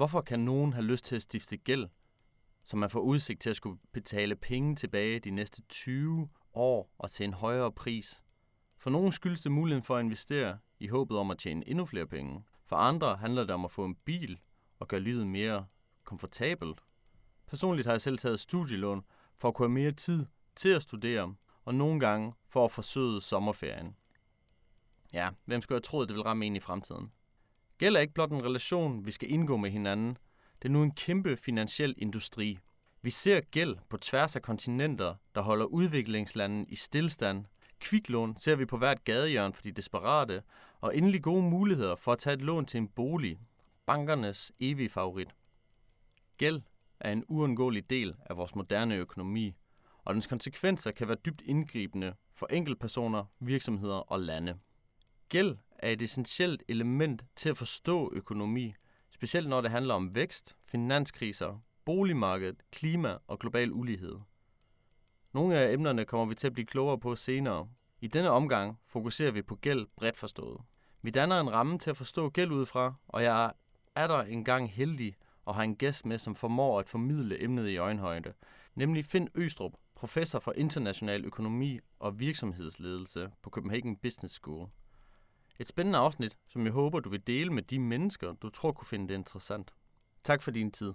Hvorfor kan nogen have lyst til at stifte gæld, så man får udsigt til at skulle betale penge tilbage de næste 20 år og til en højere pris? For nogen skyldes det muligheden for at investere i håbet om at tjene endnu flere penge. For andre handler det om at få en bil og gøre livet mere komfortabelt. Personligt har jeg selv taget studielån for at kunne have mere tid til at studere, og nogle gange for at forsøge sommerferien. Ja, hvem skulle have troet, det vil ramme en i fremtiden? Gæld er ikke blot en relation, vi skal indgå med hinanden. Det er nu en kæmpe finansiel industri. Vi ser gæld på tværs af kontinenter, der holder udviklingslanden i stillstand. Kviklån ser vi på hvert gadehjørne for de desperate, og endelig gode muligheder for at tage et lån til en bolig. Bankernes evige favorit. Gæld er en uundgåelig del af vores moderne økonomi, og dens konsekvenser kan være dybt indgribende for enkeltpersoner, virksomheder og lande. Gæld er et essentielt element til at forstå økonomi, specielt når det handler om vækst, finanskriser, boligmarked, klima og global ulighed. Nogle af emnerne kommer vi til at blive klogere på senere. I denne omgang fokuserer vi på gæld bredt forstået. Vi danner en ramme til at forstå gæld udefra, og jeg er der engang heldig og har en gæst med, som formår at formidle emnet i øjenhøjde, nemlig Finn Østrup, professor for international økonomi og virksomhedsledelse på Copenhagen Business School. Et spændende afsnit, som jeg håber, du vil dele med de mennesker, du tror kunne finde det interessant. Tak for din tid.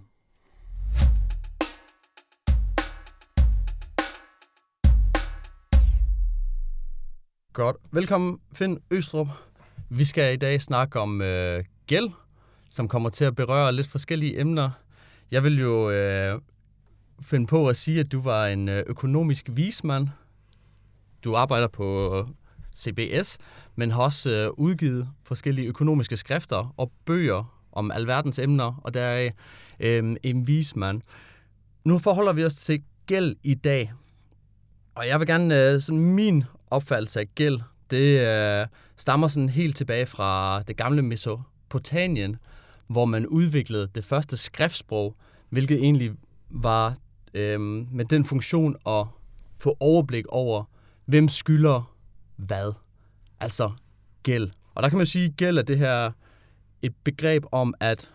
Godt. Velkommen, Finn Østrup. Vi skal i dag snakke om øh, gæld, som kommer til at berøre lidt forskellige emner. Jeg vil jo øh, finde på at sige, at du var en øh, økonomisk vismand. Du arbejder på CBS, men har også øh, udgivet forskellige økonomiske skrifter og bøger om alverdens emner, og der er øh, en vismand. Nu forholder vi os til gæld i dag, og jeg vil gerne, øh, sådan min opfattelse af gæld, det øh, stammer sådan helt tilbage fra det gamle Mesopotamien, hvor man udviklede det første skriftsprog, hvilket egentlig var øh, med den funktion at få overblik over, hvem skylder hvad. Altså gæld. Og der kan man sige, at gæld er det her et begreb om, at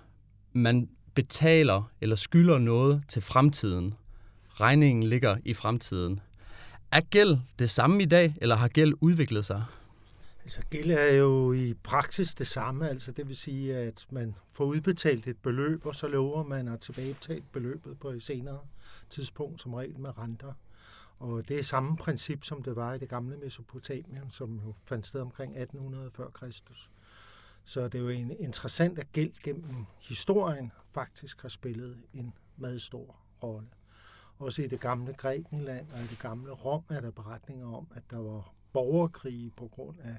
man betaler eller skylder noget til fremtiden. Regningen ligger i fremtiden. Er gæld det samme i dag, eller har gæld udviklet sig? Altså gæld er jo i praksis det samme, altså det vil sige, at man får udbetalt et beløb, og så lover man at tilbagebetale beløbet på et senere tidspunkt, som regel med renter. Og det er samme princip, som det var i det gamle Mesopotamien, som jo fandt sted omkring 1800 før Kristus. Så det er jo en interessant, at gæld gennem historien faktisk har spillet en meget stor rolle. Også i det gamle Grækenland og i det gamle Rom er der beretninger om, at der var borgerkrige på grund af,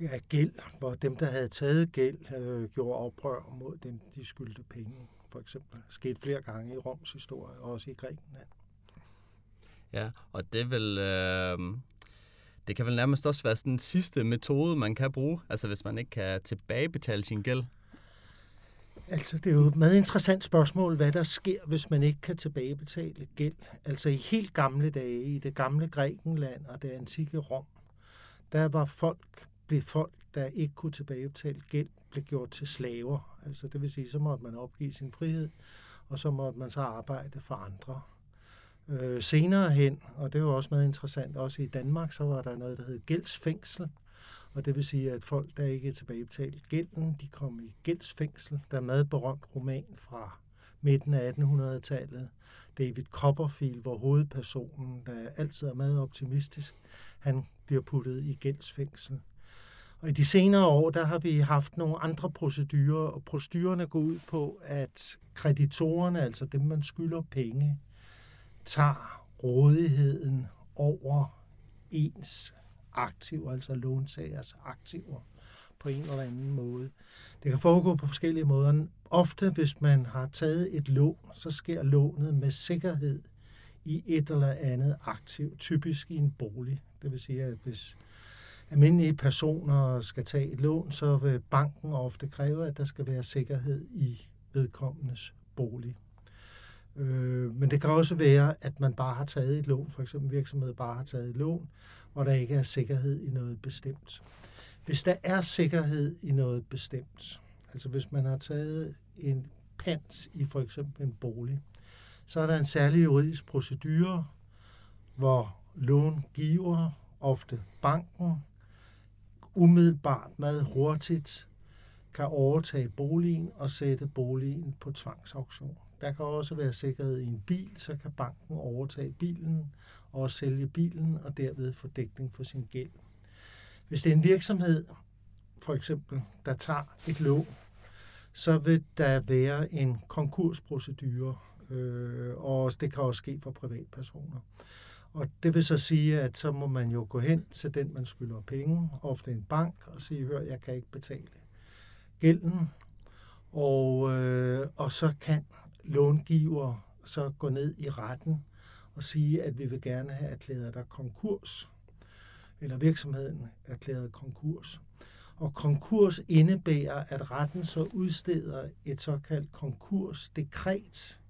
af gæld, hvor dem, der havde taget gæld, øh, gjorde oprør mod dem, de skyldte penge. For eksempel skete flere gange i Roms historie, og også i Grækenland. Ja, og det vil... Øh, det kan vel nærmest også være sådan den sidste metode, man kan bruge, altså hvis man ikke kan tilbagebetale sin gæld. Altså, det er jo et meget interessant spørgsmål, hvad der sker, hvis man ikke kan tilbagebetale gæld. Altså, i helt gamle dage, i det gamle Grækenland og det antikke Rom, der var folk, blev folk, der ikke kunne tilbagebetale gæld, blev gjort til slaver. Altså, det vil sige, så måtte man opgive sin frihed, og så måtte man så arbejde for andre. Øh, senere hen, og det var også meget interessant, også i Danmark, så var der noget, der hed gældsfængsel. Og det vil sige, at folk, der ikke tilbagebetalte tilbagebetalt gælden, de kom i gældsfængsel. Der er en meget berømt roman fra midten af 1800-tallet, David Copperfield, hvor hovedpersonen, der altid er meget optimistisk, han bliver puttet i gældsfængsel. Og i de senere år, der har vi haft nogle andre procedurer, og procedurerne går ud på, at kreditorerne, altså dem, man skylder penge, tager rådigheden over ens aktiver, altså låntagers aktiver, på en eller anden måde. Det kan foregå på forskellige måder. Ofte, hvis man har taget et lån, så sker lånet med sikkerhed i et eller andet aktiv, typisk i en bolig. Det vil sige, at hvis almindelige personer skal tage et lån, så vil banken ofte kræve, at der skal være sikkerhed i vedkommendes bolig. Øh, men det kan også være, at man bare har taget et lån, for eksempel virksomhed bare har taget et lån, hvor der ikke er sikkerhed i noget bestemt. Hvis der er sikkerhed i noget bestemt, altså hvis man har taget en pant i for eksempel en bolig, så er der en særlig juridisk procedure, hvor långiver, ofte banken, umiddelbart meget hurtigt kan overtage boligen og sætte boligen på tvangsauktion. Der kan også være sikkerhed i en bil, så kan banken overtage bilen og sælge bilen og derved få dækning for sin gæld. Hvis det er en virksomhed, for eksempel, der tager et lån, så vil der være en konkursprocedure, øh, og det kan også ske for privatpersoner. Og det vil så sige, at så må man jo gå hen til den, man skylder penge, ofte en bank, og sige, hør, jeg kan ikke betale gælden. Og, øh, og så kan långiver så gå ned i retten og sige, at vi vil gerne have erklæret dig konkurs, eller virksomheden erklæret konkurs. Og konkurs indebærer, at retten så udsteder et såkaldt konkursdekret,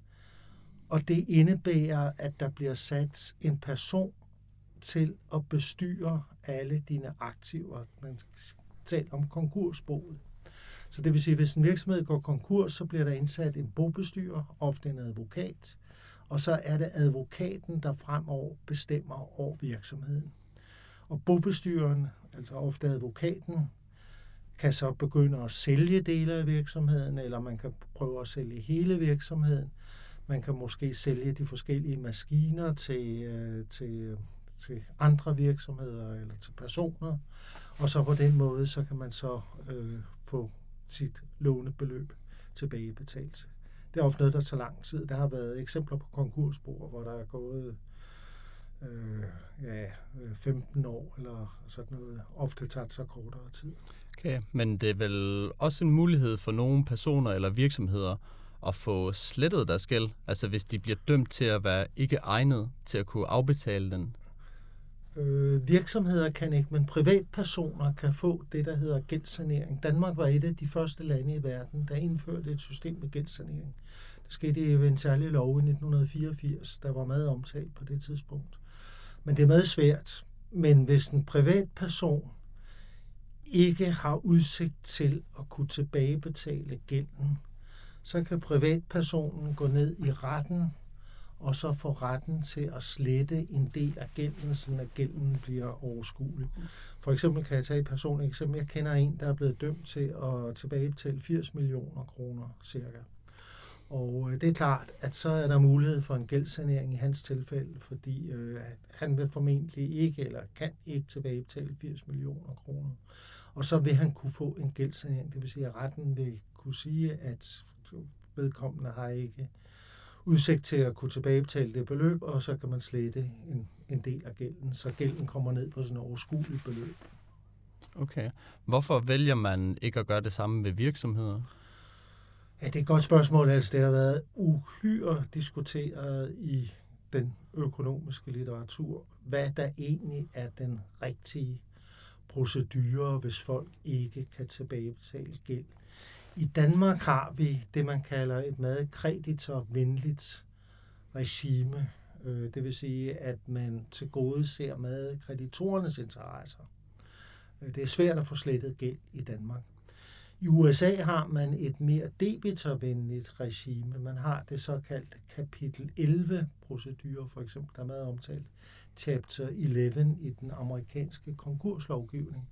og det indebærer, at der bliver sat en person til at bestyre alle dine aktiver. Man taler om konkursboet. Så det vil sige, at hvis en virksomhed går konkurs, så bliver der indsat en bobestyrer, ofte en advokat, og så er det advokaten, der fremover bestemmer over virksomheden. Og bobestyreren, altså ofte advokaten, kan så begynde at sælge dele af virksomheden, eller man kan prøve at sælge hele virksomheden. Man kan måske sælge de forskellige maskiner til, øh, til, til andre virksomheder eller til personer, og så på den måde, så kan man så øh, få sit lånebeløb tilbagebetalt. Det er ofte noget, der tager lang tid. Der har været eksempler på konkursbord, hvor der er gået øh, ja, øh, 15 år eller sådan noget. Ofte tager det så kortere tid. Okay, men det er vel også en mulighed for nogle personer eller virksomheder at få slettet deres gæld, altså hvis de bliver dømt til at være ikke egnet til at kunne afbetale den? Øh, virksomheder kan ikke, men privatpersoner kan få det, der hedder gældssanering. Danmark var et af de første lande i verden, der indførte et system med gældssanering. Det skete ved en særlig lov i 1984, der var meget omtalt på det tidspunkt. Men det er meget svært. Men hvis en privatperson ikke har udsigt til at kunne tilbagebetale gælden, så kan privatpersonen gå ned i retten og så få retten til at slette en del af gælden, så at gælden bliver overskuelig. For eksempel kan jeg tage et personligt eksempel. Jeg kender en, der er blevet dømt til at tilbagebetale 80 millioner kroner cirka. Og øh, det er klart, at så er der mulighed for en gældssanering i hans tilfælde, fordi øh, han vil formentlig ikke eller kan ikke tilbagebetale 80 millioner kroner. Og så vil han kunne få en gældssanering, det vil sige, at retten vil kunne sige, at vedkommende har ikke udsigt til at kunne tilbagebetale det beløb, og så kan man slette en, en del af gælden, så gælden kommer ned på sådan et overskueligt beløb. Okay. Hvorfor vælger man ikke at gøre det samme ved virksomheder? Ja, det er et godt spørgsmål. Altså, det har været uhyre diskuteret i den økonomiske litteratur, hvad der egentlig er den rigtige procedure, hvis folk ikke kan tilbagebetale gæld. I Danmark har vi det, man kalder et meget kreditorvenligt regime. Øh, det vil sige, at man til gode ser med kreditorernes interesser. Øh, det er svært at få slettet gæld i Danmark. I USA har man et mere debitorvenligt regime. Man har det såkaldte kapitel 11-procedurer, for eksempel, der er meget omtalt, chapter 11 i den amerikanske konkurslovgivning.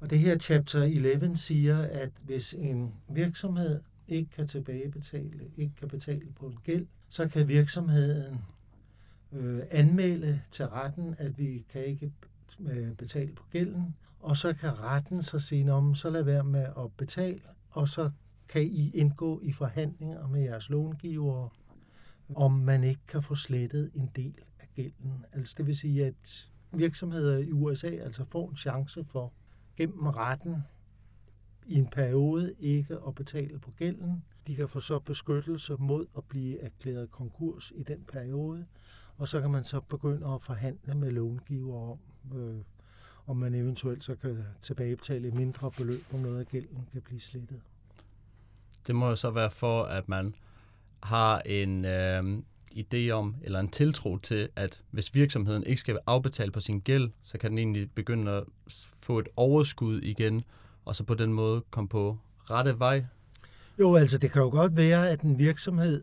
Og det her chapter 11 siger, at hvis en virksomhed ikke kan tilbagebetale, ikke kan betale på en gæld, så kan virksomheden øh, anmelde til retten, at vi kan ikke øh, betale på gælden, og så kan retten så sige, om så lad være med at betale, og så kan I indgå i forhandlinger med jeres långivere, om man ikke kan få slettet en del af gælden. Altså det vil sige, at virksomheder i USA altså får en chance for gennem retten i en periode ikke at betale på gælden. De kan få så beskyttelse mod at blive erklæret konkurs i den periode, og så kan man så begynde at forhandle med långiver om, øh, om man eventuelt så kan tilbagebetale et mindre beløb, om noget af gælden kan blive slettet. Det må jo så være for, at man har en øh, idé om, eller en tiltro til, at hvis virksomheden ikke skal afbetale på sin gæld, så kan den egentlig begynde at få et overskud igen, og så på den måde komme på rette vej. Jo, altså det kan jo godt være, at en virksomhed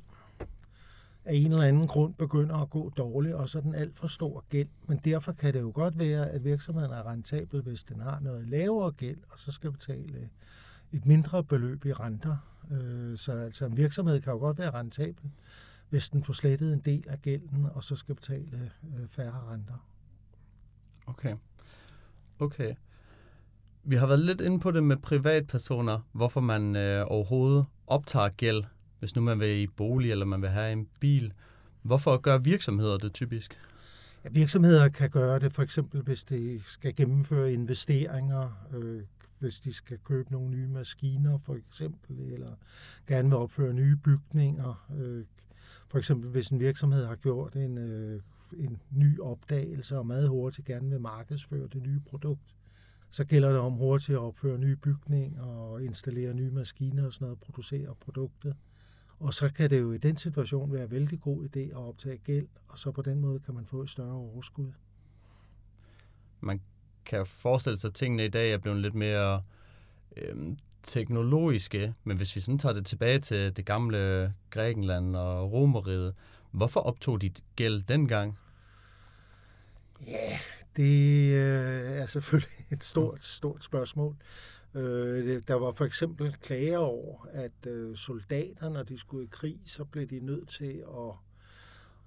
af en eller anden grund begynder at gå dårligt, og så er den alt for stor gæld. Men derfor kan det jo godt være, at virksomheden er rentabel, hvis den har noget lavere gæld, og så skal betale et mindre beløb i renter. Øh, så altså en virksomhed kan jo godt være rentabel, hvis den får slettet en del af gælden, og så skal betale øh, færre renter. Okay. Okay. Vi har været lidt inde på det med privatpersoner, hvorfor man øh, overhovedet optager gæld, hvis nu man vil i bolig eller man vil have en bil. Hvorfor gør virksomheder det typisk? Ja, virksomheder kan gøre det for eksempel, hvis de skal gennemføre investeringer, øh, hvis de skal købe nogle nye maskiner for eksempel, eller gerne vil opføre nye bygninger. Øh, for eksempel hvis en virksomhed har gjort en, øh, en ny opdagelse og meget hurtigt gerne vil markedsføre det nye produkt, så gælder det om hurtigt at opføre nye bygninger og installere nye maskiner og sådan noget, producere produktet. Og så kan det jo i den situation være en vældig god idé at optage gæld, og så på den måde kan man få et større overskud. Man kan forestille sig, at tingene i dag er blevet lidt mere øh, teknologiske, men hvis vi sådan tager det tilbage til det gamle Grækenland og Romeriet, hvorfor optog de gæld dengang? Ja, det øh, er selvfølgelig et stort, stort spørgsmål. Øh, der var for eksempel klager over, at øh, når de skulle i krig, så blev de nødt til at,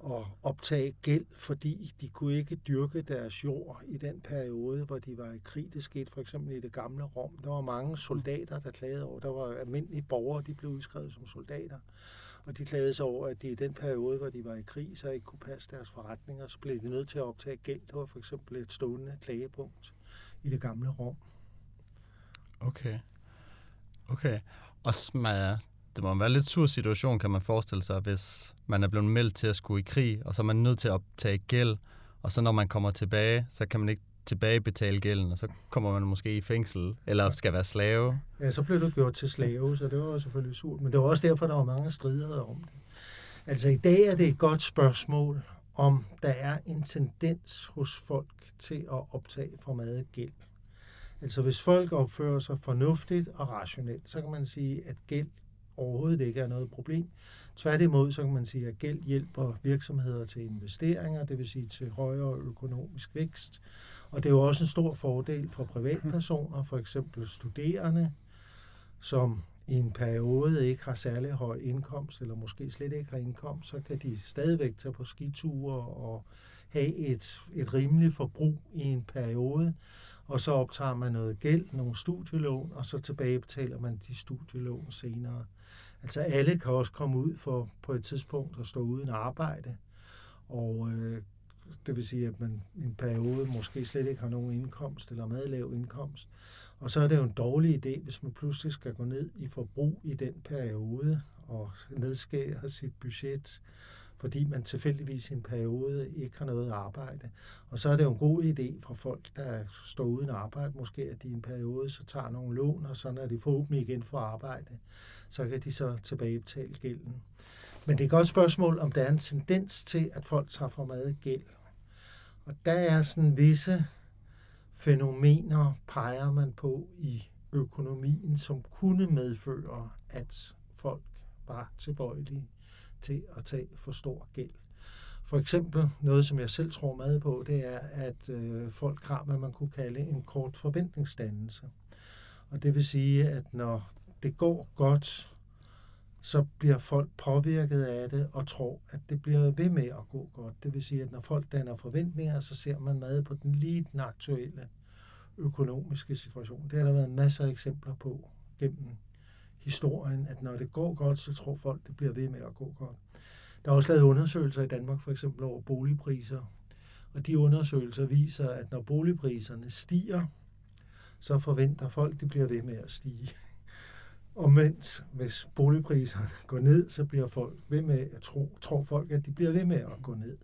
at optage gæld, fordi de kunne ikke dyrke deres jord i den periode, hvor de var i krig. Det skete for eksempel i det gamle Rom. Der var mange soldater, der klagede over. Der var almindelige borgere, de blev udskrevet som soldater. Og de klagede sig over, at de i den periode, hvor de var i krig, så ikke kunne passe deres forretninger, så blev de nødt til at optage gæld. Det var for eksempel et stående klagepunkt i det gamle Rom. Okay. Okay. Og man, det må være en lidt sur situation, kan man forestille sig, hvis man er blevet meldt til at skulle i krig, og så er man nødt til at optage gæld, og så når man kommer tilbage, så kan man ikke tilbagebetale gælden, og så kommer man måske i fængsel, eller skal være slave. Ja, så blev du gjort til slave, så det var selvfølgelig surt. Men det var også derfor, der var mange strider om det. Altså i dag er det et godt spørgsmål, om der er en tendens hos folk til at optage for meget gæld. Altså hvis folk opfører sig fornuftigt og rationelt, så kan man sige, at gæld overhovedet ikke er noget problem. Tværtimod, så kan man sige, at gæld hjælper virksomheder til investeringer, det vil sige til højere økonomisk vækst. Og det er jo også en stor fordel for privatpersoner, for eksempel studerende, som i en periode ikke har særlig høj indkomst, eller måske slet ikke har indkomst, så kan de stadigvæk tage på skiture og have et, et rimeligt forbrug i en periode, og så optager man noget gæld, nogle studielån, og så tilbagebetaler man de studielån senere. Altså alle kan også komme ud for på et tidspunkt at stå uden arbejde, og øh, det vil sige, at man i en periode måske slet ikke har nogen indkomst eller meget lav indkomst. Og så er det jo en dårlig idé, hvis man pludselig skal gå ned i forbrug i den periode og nedskære sit budget fordi man tilfældigvis i en periode ikke har noget arbejde. Og så er det jo en god idé for folk, der står uden arbejde, måske at de i en periode så tager nogle lån, og så når de forhåbentlig igen får arbejde, så kan de så tilbagebetale gælden. Men det er et godt spørgsmål, om der er en tendens til, at folk tager for meget gæld. Og der er sådan visse fænomener, peger man på i økonomien, som kunne medføre, at folk var tilbøjelige til at tage for stor gæld. For eksempel noget, som jeg selv tror meget på, det er, at øh, folk har, hvad man kunne kalde en kort forventningsdannelse. Og det vil sige, at når det går godt, så bliver folk påvirket af det og tror, at det bliver ved med at gå godt. Det vil sige, at når folk danner forventninger, så ser man meget på den lige den aktuelle økonomiske situation. Det har der været masser af eksempler på gennem historien, at når det går godt, så tror folk, det bliver ved med at gå godt. Der er også lavet undersøgelser i Danmark, for eksempel over boligpriser, og de undersøgelser viser, at når boligpriserne stiger, så forventer folk, de bliver ved med at stige. Omvendt, hvis boligpriserne går ned, så bliver folk ved med at tro, tror folk, at de bliver ved med at gå ned.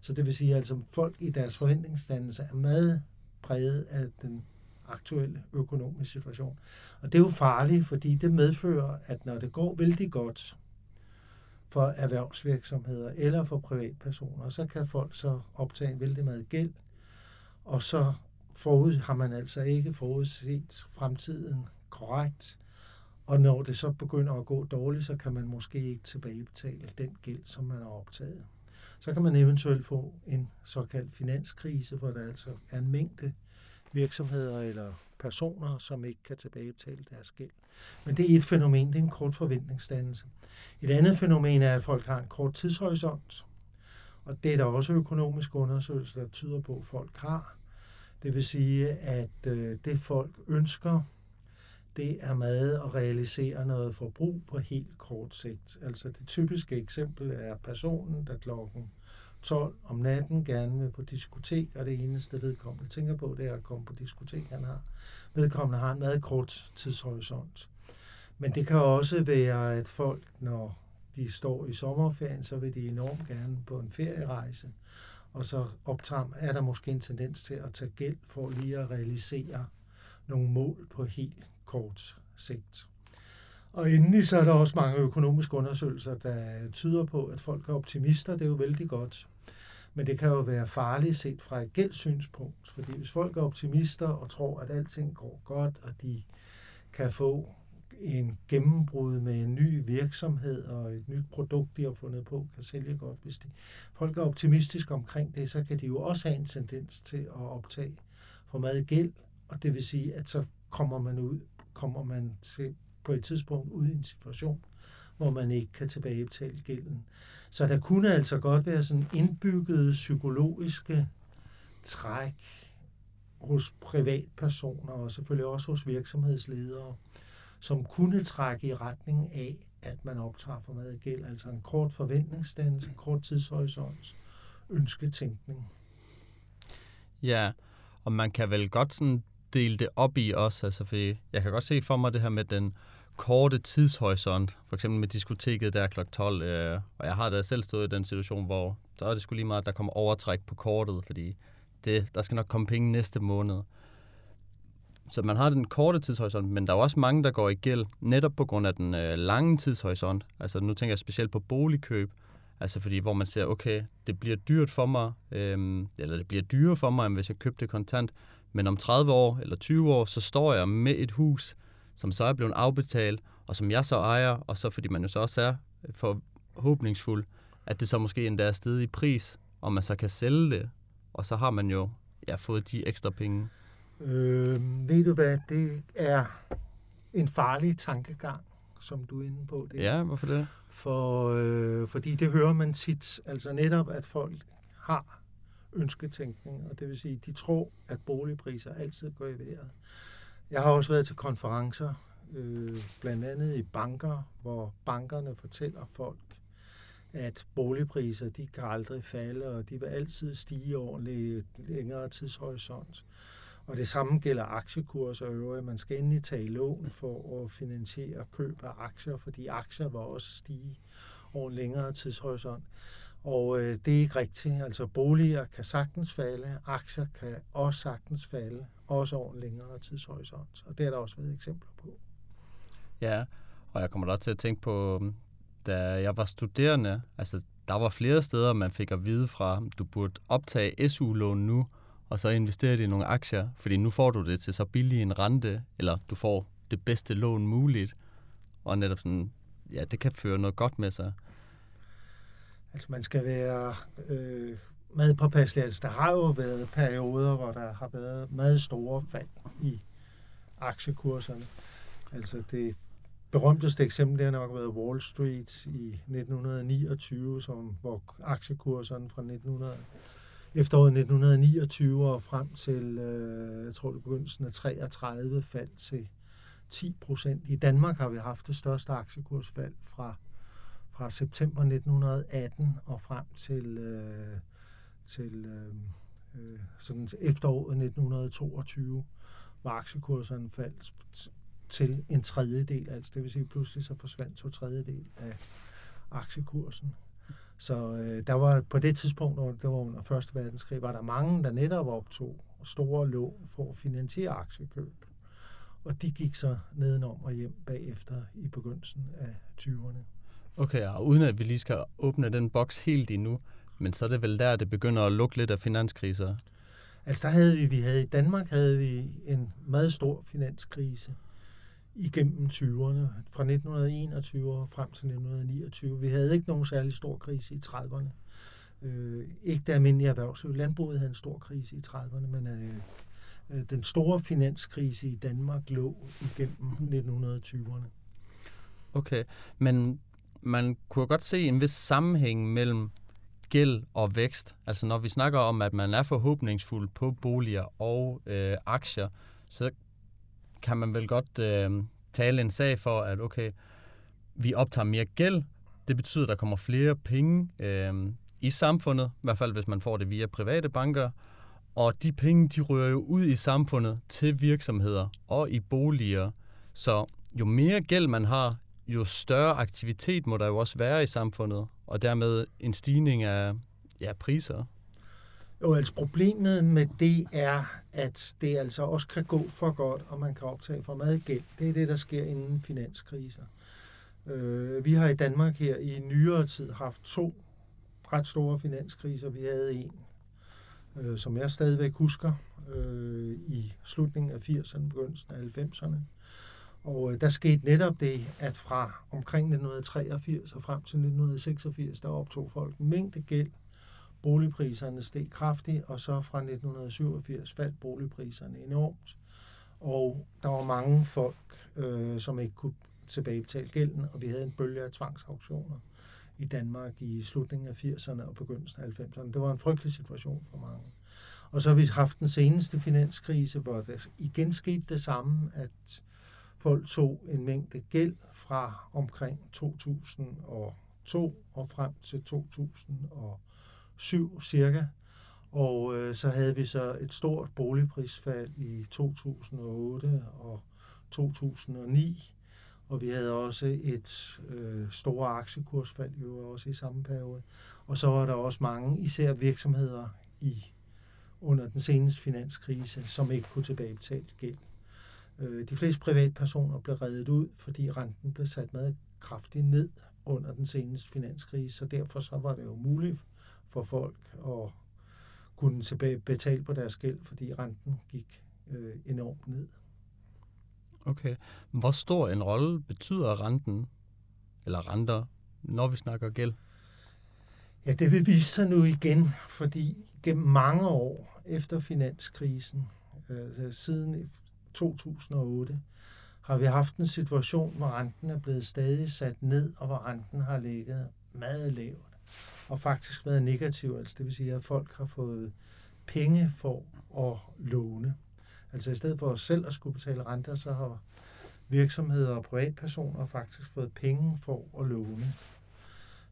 Så det vil sige, at altså, folk i deres forventningsdannelse er meget præget af den aktuelle økonomiske situation. Og det er jo farligt, fordi det medfører, at når det går vældig godt for erhvervsvirksomheder eller for privatpersoner, så kan folk så optage en vældig meget gæld, og så forud, har man altså ikke forudset fremtiden korrekt, Og når det så begynder at gå dårligt, så kan man måske ikke tilbagebetale den gæld, som man har optaget. Så kan man eventuelt få en såkaldt finanskrise, hvor der altså er en mængde virksomheder eller personer, som ikke kan tilbagebetale deres gæld. Men det er et fænomen, det er en kort forventningsdannelse. Et andet fænomen er, at folk har en kort tidshorisont, og det er der også økonomiske undersøgelser, der tyder på, at folk har. Det vil sige, at øh, det folk ønsker, det er med at realisere noget forbrug på helt kort sigt. Altså det typiske eksempel er personen, der klokken 12 om natten gerne vil på diskotek, og det eneste vedkommende tænker på, det er at komme på diskotek, han har. Vedkommende har en meget kort tidshorisont. Men det kan også være, at folk, når de står i sommerferien, så vil de enormt gerne på en ferierejse, og så optager, er der måske en tendens til at tage gæld for lige at realisere nogle mål på helt kort sigt. Og endelig så er der også mange økonomiske undersøgelser, der tyder på, at folk er optimister. Det er jo vældig godt. Men det kan jo være farligt set fra et gældssynspunkt, fordi hvis folk er optimister og tror, at alting går godt, og de kan få en gennembrud med en ny virksomhed og et nyt produkt, de har fundet på, kan sælge godt. Hvis de, folk er optimistiske omkring det, så kan de jo også have en tendens til at optage for meget gæld, og det vil sige, at så kommer man ud, kommer man til på et tidspunkt ud i en situation, hvor man ikke kan tilbagebetale gælden. Så der kunne altså godt være sådan indbyggede psykologiske træk hos privatpersoner og selvfølgelig også hos virksomhedsledere, som kunne trække i retning af, at man optager for meget gæld, altså en kort forventningsdannelse, en kort tidshorisont, ønsketænkning. Ja, og man kan vel godt sådan dele det op i også, altså for jeg kan godt se for mig det her med den korte tidshorisont, for eksempel med diskoteket der kl. 12, øh, og jeg har da selv stået i den situation, hvor så er det skulle lige meget, at der kommer overtræk på kortet, fordi det, der skal nok komme penge næste måned. Så man har den korte tidshorisont, men der er også mange, der går i gæld, netop på grund af den øh, lange tidshorisont. Altså nu tænker jeg specielt på boligkøb, altså fordi hvor man ser, okay, det bliver dyrt for mig, øh, eller det bliver dyrere for mig, end hvis jeg købte det kontant, men om 30 år eller 20 år, så står jeg med et hus, som så er blevet afbetalt, og som jeg så ejer, og så fordi man jo så også er forhåbningsfuld, at det så måske endda er stedet i pris, og man så kan sælge det, og så har man jo ja, fået de ekstra penge. Øh, ved du hvad, det er en farlig tankegang, som du er inde på. Det. Ja, hvorfor det? For, øh, fordi det hører man tit, altså netop, at folk har ønsketænkning, og det vil sige, de tror, at boligpriser altid går i vejret. Jeg har også været til konferencer, øh, blandt andet i banker, hvor bankerne fortæller folk, at boligpriser, de kan aldrig falde, og de vil altid stige over en længere tidshorisont. Og det samme gælder aktiekurser og øvrigt. Man skal endelig tage lån for at finansiere køb af aktier, fordi aktier vil også stige over en længere tidshorisont. Og øh, det er ikke rigtigt. Altså boliger kan sagtens falde, aktier kan også sagtens falde, også over en længere tidshorisont. Og det er der også været eksempler på. Ja, og jeg kommer da til at tænke på, da jeg var studerende, altså der var flere steder, man fik at vide fra, du burde optage SU-lån nu, og så investere det i nogle aktier, fordi nu får du det til så billig en rente, eller du får det bedste lån muligt, og netop sådan, ja, det kan føre noget godt med sig. Altså man skal være øh, med påpasselig. Der har jo været perioder, hvor der har været meget store fald i aktiekurserne. Altså det berømteste eksempel har nok været Wall Street i 1929, som, hvor aktiekurserne fra 1900, efteråret 1929 og frem til, øh, jeg tror det begyndelsen af 33, faldt til 10 procent. I Danmark har vi haft det største aktiekursfald fra fra september 1918 og frem til, øh, til øh, øh sådan efteråret 1922, var aktiekurserne faldt til en tredjedel, altså det vil sige pludselig så forsvandt to tredjedel af aktiekursen. Så øh, der var på det tidspunkt, når det var under Første Verdenskrig, var der mange, der netop optog store lån for at finansiere aktiekøb. Og de gik så nedenom og hjem bagefter i begyndelsen af 20'erne. Okay, og uden at vi lige skal åbne den boks helt endnu, men så er det vel der, det begynder at lukke lidt af finanskriser? Altså der havde vi, vi havde i Danmark havde vi en meget stor finanskrise igennem 20'erne, fra 1921 og frem til 1929. Vi havde ikke nogen særlig stor krise i 30'erne. Øh, ikke det almindelige erhvervsliv. Landbruget havde en stor krise i 30'erne, men øh, øh, den store finanskrise i Danmark lå igennem 1920'erne. Okay, men man kunne godt se en vis sammenhæng mellem gæld og vækst. Altså når vi snakker om, at man er forhåbningsfuld på boliger og øh, aktier, så kan man vel godt øh, tale en sag for, at okay, vi optager mere gæld. Det betyder, at der kommer flere penge øh, i samfundet, i hvert fald hvis man får det via private banker. Og de penge, de rører jo ud i samfundet til virksomheder og i boliger. Så jo mere gæld man har, jo større aktivitet må der jo også være i samfundet, og dermed en stigning af ja, priser. Jo, altså problemet med det er, at det altså også kan gå for godt, og man kan optage for meget gæld. Det er det, der sker inden finanskriser. Øh, vi har i Danmark her i nyere tid haft to ret store finanskriser. Vi havde en, øh, som jeg stadigvæk husker, øh, i slutningen af 80'erne, begyndelsen af 90'erne. Og øh, der skete netop det, at fra omkring 1983 og frem til 1986, der optog folk en mængde gæld. Boligpriserne steg kraftigt, og så fra 1987 faldt boligpriserne enormt. Og der var mange folk, øh, som ikke kunne tilbagebetale gælden, og vi havde en bølge af tvangsauktioner i Danmark i slutningen af 80'erne og begyndelsen af 90'erne. Det var en frygtelig situation for mange. Og så har vi haft den seneste finanskrise, hvor der igen skete det samme, at folk tog en mængde gæld fra omkring 2002 og frem til 2007 cirka. Og øh, så havde vi så et stort boligprisfald i 2008 og 2009, og vi havde også et øh, store aktiekursfald jo også i samme periode. Og så var der også mange, især virksomheder i under den seneste finanskrise, som ikke kunne tilbagebetale gæld. Øh, de fleste privatpersoner blev reddet ud, fordi renten blev sat meget kraftigt ned under den seneste finanskrise, så derfor så var det jo muligt for folk at kunne tilbage betale på deres gæld, fordi renten gik øh, enormt ned. Okay. Hvor stor en rolle betyder renten, eller renter, når vi snakker gæld? Ja, det vil vise sig nu igen, fordi gennem mange år efter finanskrisen, øh, siden 2008 har vi haft en situation, hvor renten er blevet stadig sat ned, og hvor renten har ligget meget lavt, og faktisk været negativ, altså det vil sige, at folk har fået penge for at låne. Altså i stedet for selv at skulle betale renter, så har virksomheder og privatpersoner faktisk fået penge for at låne.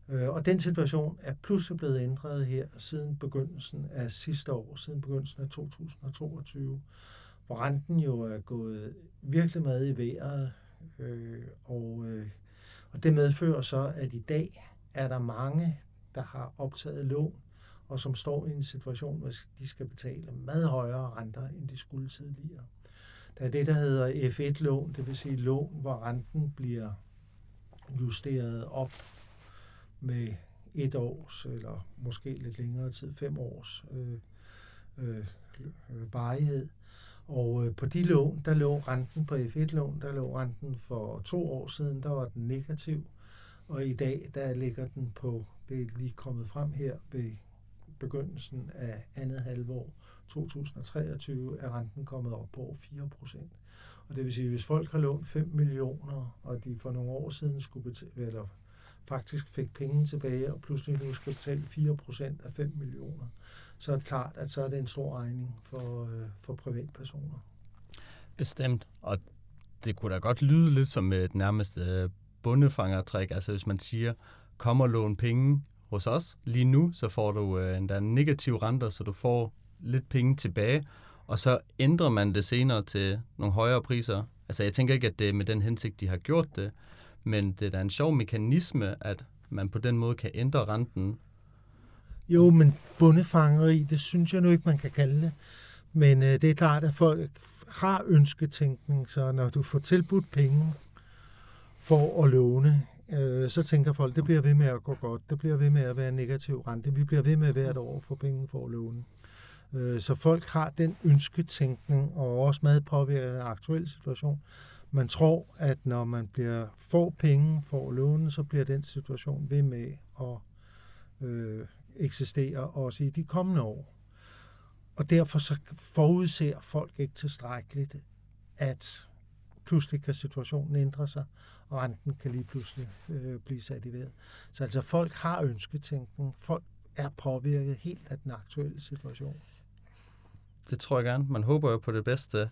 Øh, og den situation er pludselig blevet ændret her siden begyndelsen af sidste år, siden begyndelsen af 2022, hvor renten jo er gået virkelig meget i vejret, øh, og, øh, og det medfører så, at i dag er der mange, der har optaget lån, og som står i en situation, hvor de skal betale meget højere renter, end de skulle tidligere. Der er det, der hedder F1-lån, det vil sige lån, hvor renten bliver justeret op med et års, eller måske lidt længere tid, fem års øh, øh, varighed. Og øh, på de lån, der lå renten på F1-lån, der lå renten for to år siden, der var den negativ. Og i dag, der ligger den på, det er lige kommet frem her ved begyndelsen af andet halvår 2023, er renten kommet op på over 4 procent. Og det vil sige, at hvis folk har lånt 5 millioner, og de for nogle år siden skulle betale, eller faktisk fik penge tilbage, og pludselig nu skal betale 4 procent af 5 millioner, så er det klart, at så er det en stor regning for, øh, for privatpersoner. Bestemt, og det kunne da godt lyde lidt som øh, et nærmest øh, bundefangertræk, altså hvis man siger, kom og lån penge hos os lige nu, så får du øh, endda negativ renter, så du får lidt penge tilbage, og så ændrer man det senere til nogle højere priser. Altså jeg tænker ikke, at det er med den hensigt, de har gjort det, men det er da en sjov mekanisme, at man på den måde kan ændre renten jo, men bundefangeri, det synes jeg nu ikke, man kan kalde det. Men øh, det er klart, at folk har ønsketænkning, så når du får tilbudt penge for at låne, øh, så tænker folk, det bliver ved med at gå godt, det bliver ved med at være negativ rente, vi bliver ved med hvert år at få penge for at låne. Øh, så folk har den ønsketænkning, og også meget påvirket af den aktuelle situation, Man tror, at når man bliver får penge, for at låne, så bliver den situation ved med at øh, eksistere også i de kommende år. Og derfor så forudser folk ikke tilstrækkeligt, at pludselig kan situationen ændre sig, og renten kan lige pludselig øh, blive sat i vejret. Så altså folk har ønsketænkning. Folk er påvirket helt af den aktuelle situation. Det tror jeg gerne. Man håber jo på det bedste.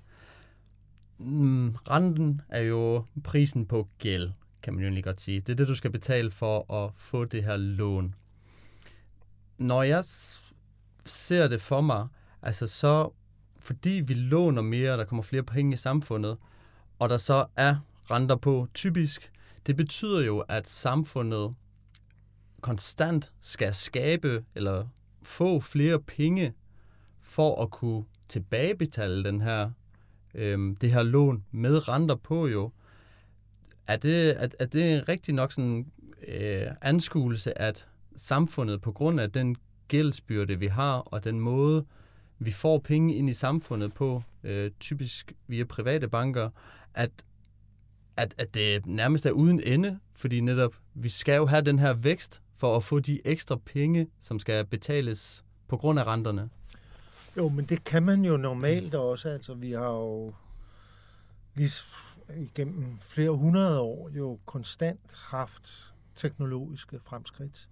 Mm, renten er jo prisen på gæld, kan man jo egentlig godt sige. Det er det, du skal betale for at få det her lån. Når jeg ser det for mig, altså så fordi vi låner mere, der kommer flere penge i samfundet, og der så er renter på typisk, det betyder jo, at samfundet konstant skal skabe eller få flere penge for at kunne tilbagebetale den her, øhm, det her lån med renter på jo. Er det, er, er det rigtig nok sådan øh, anskuelse, at samfundet på grund af den gældsbyrde, vi har, og den måde, vi får penge ind i samfundet på, øh, typisk via private banker, at, at, at det nærmest er uden ende, fordi netop vi skal jo have den her vækst for at få de ekstra penge, som skal betales på grund af renterne. Jo, men det kan man jo normalt også. Altså, vi har jo lige igennem flere hundrede år jo konstant haft teknologiske fremskridt.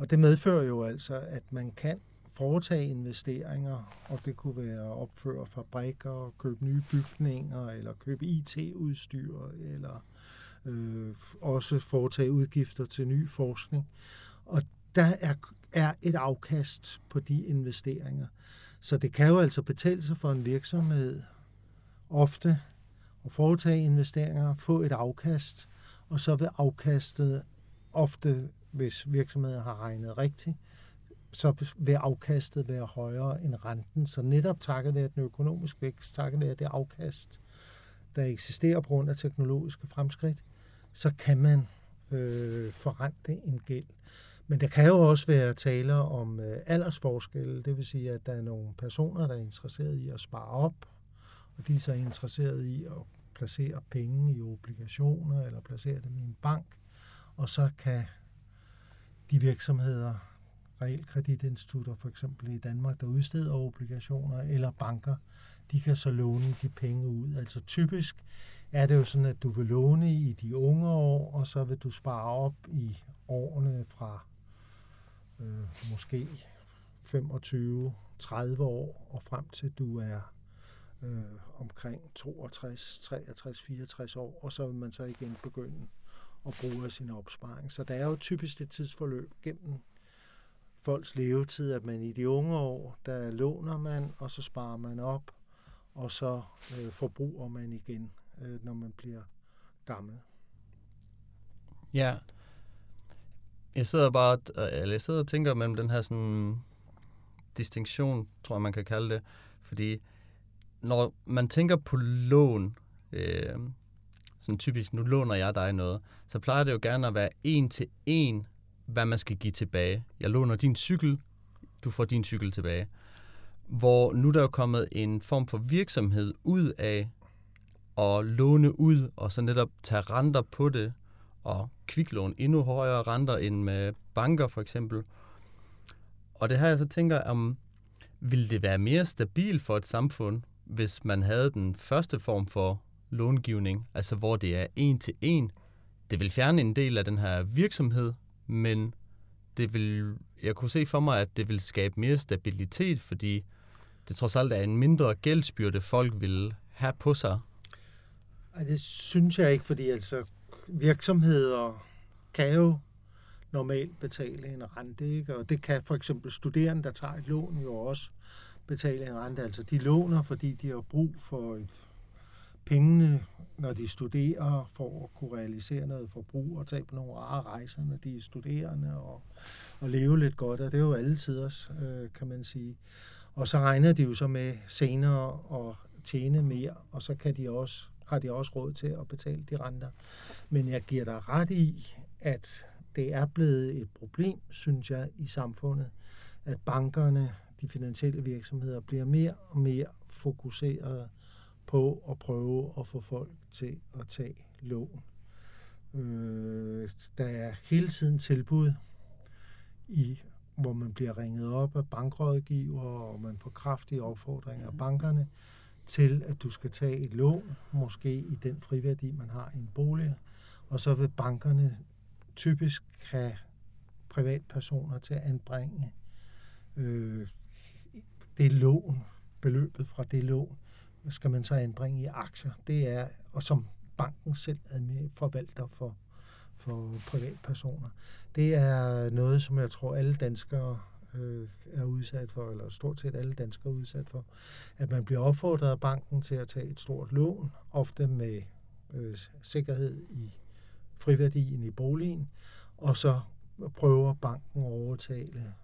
Og det medfører jo altså, at man kan foretage investeringer, og det kunne være at opføre fabrikker, købe nye bygninger, eller købe IT-udstyr, eller øh, også foretage udgifter til ny forskning. Og der er, er et afkast på de investeringer. Så det kan jo altså betale sig for en virksomhed ofte at foretage investeringer, få et afkast, og så vil afkastet ofte, hvis virksomheden har regnet rigtigt, så vil afkastet være højere end renten. Så netop takket være den økonomiske vækst, takket være det afkast, der eksisterer på grund af teknologiske fremskridt, så kan man øh, forrente en gæld. Men der kan jo også være tale om øh, aldersforskelle, det vil sige, at der er nogle personer, der er interesseret i at spare op, og de er så interesseret i at placere penge i obligationer eller placere dem i en bank, og så kan de virksomheder, realkreditinstitutter for eksempel i Danmark, der udsteder obligationer, eller banker, de kan så låne de penge ud. Altså typisk er det jo sådan, at du vil låne i de unge år, og så vil du spare op i årene fra øh, måske 25, 30 år og frem til du er øh, omkring 62, 63, 64 år, og så vil man så igen begynde og bruge sin opsparing. Så der er jo typisk et tidsforløb gennem folks levetid, at man i de unge år, der låner man, og så sparer man op, og så øh, forbruger man igen, øh, når man bliver gammel. Ja. Jeg sidder bare, øh, eller jeg sidder og tænker mellem den her sådan distinktion, tror jeg man kan kalde det, fordi når man tænker på lån, øh, sådan typisk, nu låner jeg dig noget, så plejer det jo gerne at være en til en, hvad man skal give tilbage. Jeg låner din cykel, du får din cykel tilbage. Hvor nu der er kommet en form for virksomhed ud af at låne ud, og så netop tage renter på det, og kviklån endnu højere renter end med banker for eksempel. Og det her jeg så tænker, om ville det være mere stabil for et samfund, hvis man havde den første form for långivning, altså hvor det er en til en. Det vil fjerne en del af den her virksomhed, men det vil, jeg kunne se for mig, at det vil skabe mere stabilitet, fordi det trods alt er en mindre gældsbyrde, folk vil have på sig. Ej, det synes jeg ikke, fordi altså virksomheder kan jo normalt betale en rente, ikke? og det kan for eksempel studerende, der tager et lån, jo også betale en rente. Altså de låner, fordi de har brug for et pengene, når de studerer, for at kunne realisere noget forbrug og tage på nogle rare rejser, når de er studerende og, og leve lidt godt. Og det er jo alle tiders, øh, kan man sige. Og så regner de jo så med senere at tjene mere, og så kan de også, har de også råd til at betale de renter. Men jeg giver dig ret i, at det er blevet et problem, synes jeg, i samfundet, at bankerne, de finansielle virksomheder, bliver mere og mere fokuseret på at prøve at få folk til at tage lån. Øh, der er hele tiden tilbud, i, hvor man bliver ringet op af bankrådgiver, og man får kraftige opfordringer af bankerne til, at du skal tage et lån, måske i den friværdi, man har i en bolig, og så vil bankerne typisk have privatpersoner til at anbringe øh, det lån, beløbet fra det lån, skal man så anbringe i aktier. Det er, og som banken selv forvalter for, for privatpersoner. Det er noget, som jeg tror alle danskere øh, er udsat for, eller stort set alle danskere er udsat for, at man bliver opfordret af banken til at tage et stort lån, ofte med øh, sikkerhed i friværdien i boligen, og så prøver banken at overtale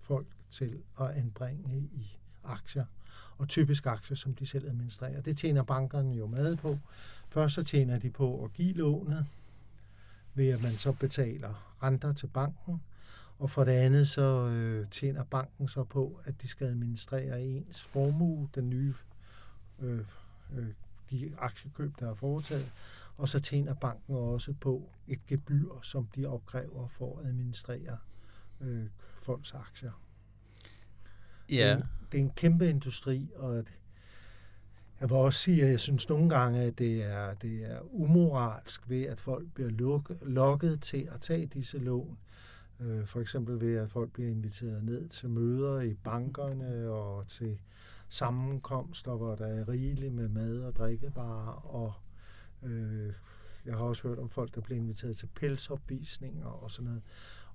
folk til at anbringe i aktier, og typisk aktier, som de selv administrerer. Det tjener bankerne jo meget på. Først så tjener de på at give lånet, ved at man så betaler renter til banken, og for det andet så øh, tjener banken så på, at de skal administrere ens formue, den nye øh, øh, de aktiekøb, der er foretaget, og så tjener banken også på et gebyr, som de opkræver for at administrere øh, folks aktier. Ja. Det, er, det er en kæmpe industri, og jeg vil også sige, at jeg synes nogle gange, at det er, det er umoralsk ved, at folk bliver luk, lokket til at tage disse lån. Øh, for eksempel ved, at folk bliver inviteret ned til møder i bankerne og til sammenkomster, hvor der er rigeligt med mad og drikkevarer. Og øh, jeg har også hørt om folk, der bliver inviteret til pelsopvisninger og sådan noget.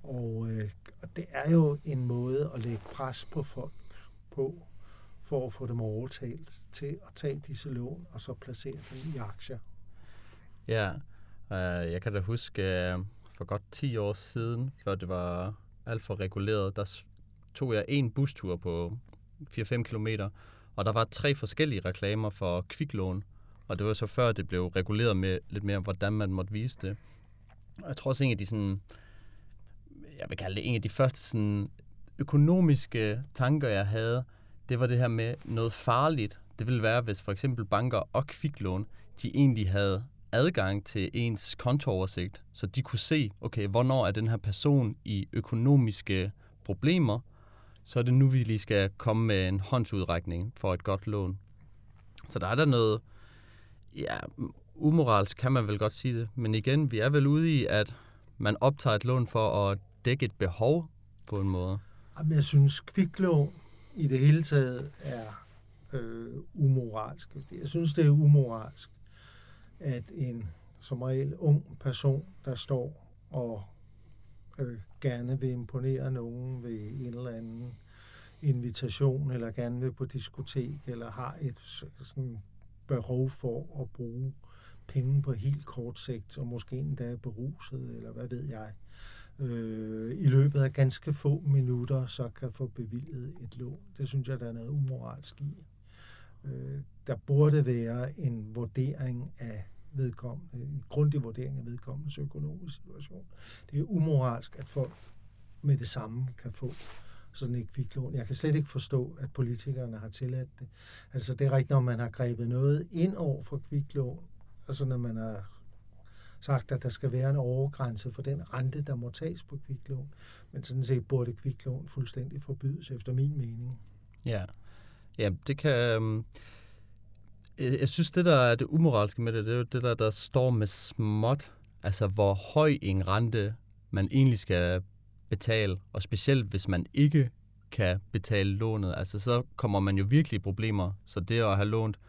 Og, øh, og det er jo en måde at lægge pres på folk på, for at få dem overtalt til at tage disse lån og så placere dem i aktier. Ja, øh, jeg kan da huske, øh, for godt 10 år siden, før det var alt for reguleret, der tog jeg en bustur på 4-5 km, og der var tre forskellige reklamer for kviklån, og det var så før det blev reguleret med lidt mere, hvordan man måtte vise det. Og jeg tror også en af de sådan, jeg vil kalde det en af de første sådan økonomiske tanker, jeg havde, det var det her med noget farligt. Det ville være, hvis for eksempel banker og kviklån, de egentlig havde adgang til ens kontooversigt, så de kunne se, okay, hvornår er den her person i økonomiske problemer, så er det nu, vi lige skal komme med en håndsudrækning for et godt lån. Så der er der noget, ja, umoralsk kan man vel godt sige det, men igen, vi er vel ude i, at man optager et lån for at dække et behov på en måde. Jamen, jeg synes, kviklån i det hele taget er øh, umoralsk. Jeg synes, det er umoralsk, at en som regel ung person, der står og øh, gerne vil imponere nogen ved en eller anden invitation, eller gerne vil på diskotek, eller har et sådan behov for at bruge penge på helt kort sigt, og måske endda er beruset, eller hvad ved jeg, øh, Øh, i løbet af ganske få minutter, så kan få bevilget et lån. Det synes jeg, der er noget umoralsk i. Øh, der burde være en vurdering af vedkommende, en grundig vurdering af vedkommendes økonomiske situation. Det er umoralsk, at folk med det samme kan få sådan et kviklån. Jeg kan slet ikke forstå, at politikerne har tilladt det. Altså, det er rigtigt, når man har grebet noget ind over for kviklån, altså når man har sagt, at der skal være en overgrænse for den rente, der må tages på kviklån. Men sådan set burde kviklån fuldstændig forbydes, efter min mening. Ja, ja det kan... Øhm, jeg synes, det der er det umoralske med det, det er jo det der, der står med småt. Altså, hvor høj en rente man egentlig skal betale, og specielt hvis man ikke kan betale lånet, altså så kommer man jo virkelig i problemer. Så det at have lånt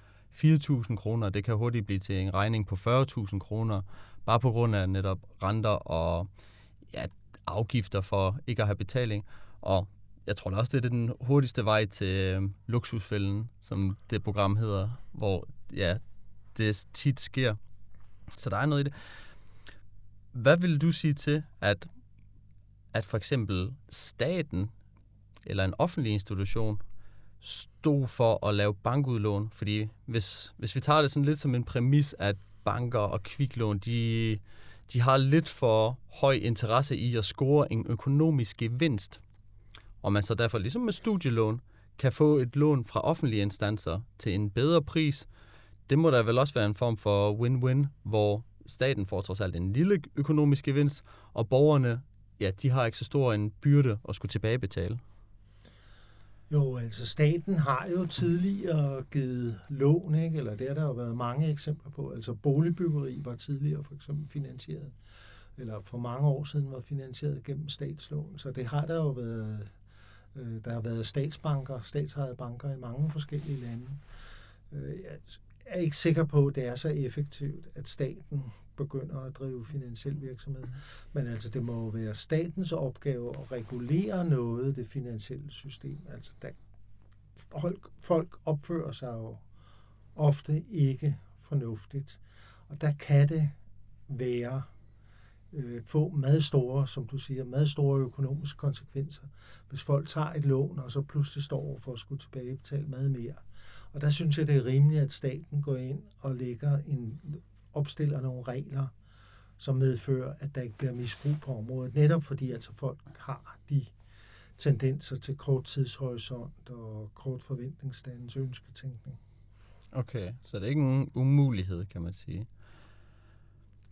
4.000 kroner, det kan hurtigt blive til en regning på 40.000 kroner, bare på grund af netop renter og ja, afgifter for ikke at have betaling. Og jeg tror da også, det er den hurtigste vej til øh, luksusfælden, som det program hedder, hvor ja, det tit sker. Så der er noget i det. Hvad vil du sige til, at, at for eksempel staten eller en offentlig institution stod for at lave bankudlån? Fordi hvis, hvis vi tager det sådan lidt som en præmis, at banker og kviklån, de, de har lidt for høj interesse i at score en økonomisk gevinst. Og man så derfor, ligesom med studielån, kan få et lån fra offentlige instanser til en bedre pris. det må der vel også være en form for win-win, hvor staten får trods alt en lille økonomisk gevinst, og borgerne, ja, de har ikke så stor en byrde at skulle tilbagebetale. Jo, altså staten har jo tidligere givet lån, ikke? eller det har der jo været mange eksempler på. Altså boligbyggeri var tidligere for eksempel finansieret, eller for mange år siden var finansieret gennem statslån. Så det har der jo været, øh, der har været statsbanker, statsejede banker i mange forskellige lande. Øh, jeg er ikke sikker på, at det er så effektivt, at staten begynder at drive finansiel virksomhed. Men altså, det må jo være statens opgave at regulere noget det finansielle system. Altså, der, folk, folk opfører sig jo ofte ikke fornuftigt. Og der kan det være øh, få meget store, som du siger, meget store økonomiske konsekvenser, hvis folk tager et lån, og så pludselig står over for at skulle tilbagebetale meget mere. Og der synes jeg, det er rimeligt, at staten går ind og lægger en opstiller nogle regler, som medfører, at der ikke bliver misbrug på området. Netop fordi altså folk har de tendenser til kort tidshorisont og kort forventningsstandens ønsketænkning. Okay, så det er ikke en umulighed, kan man sige.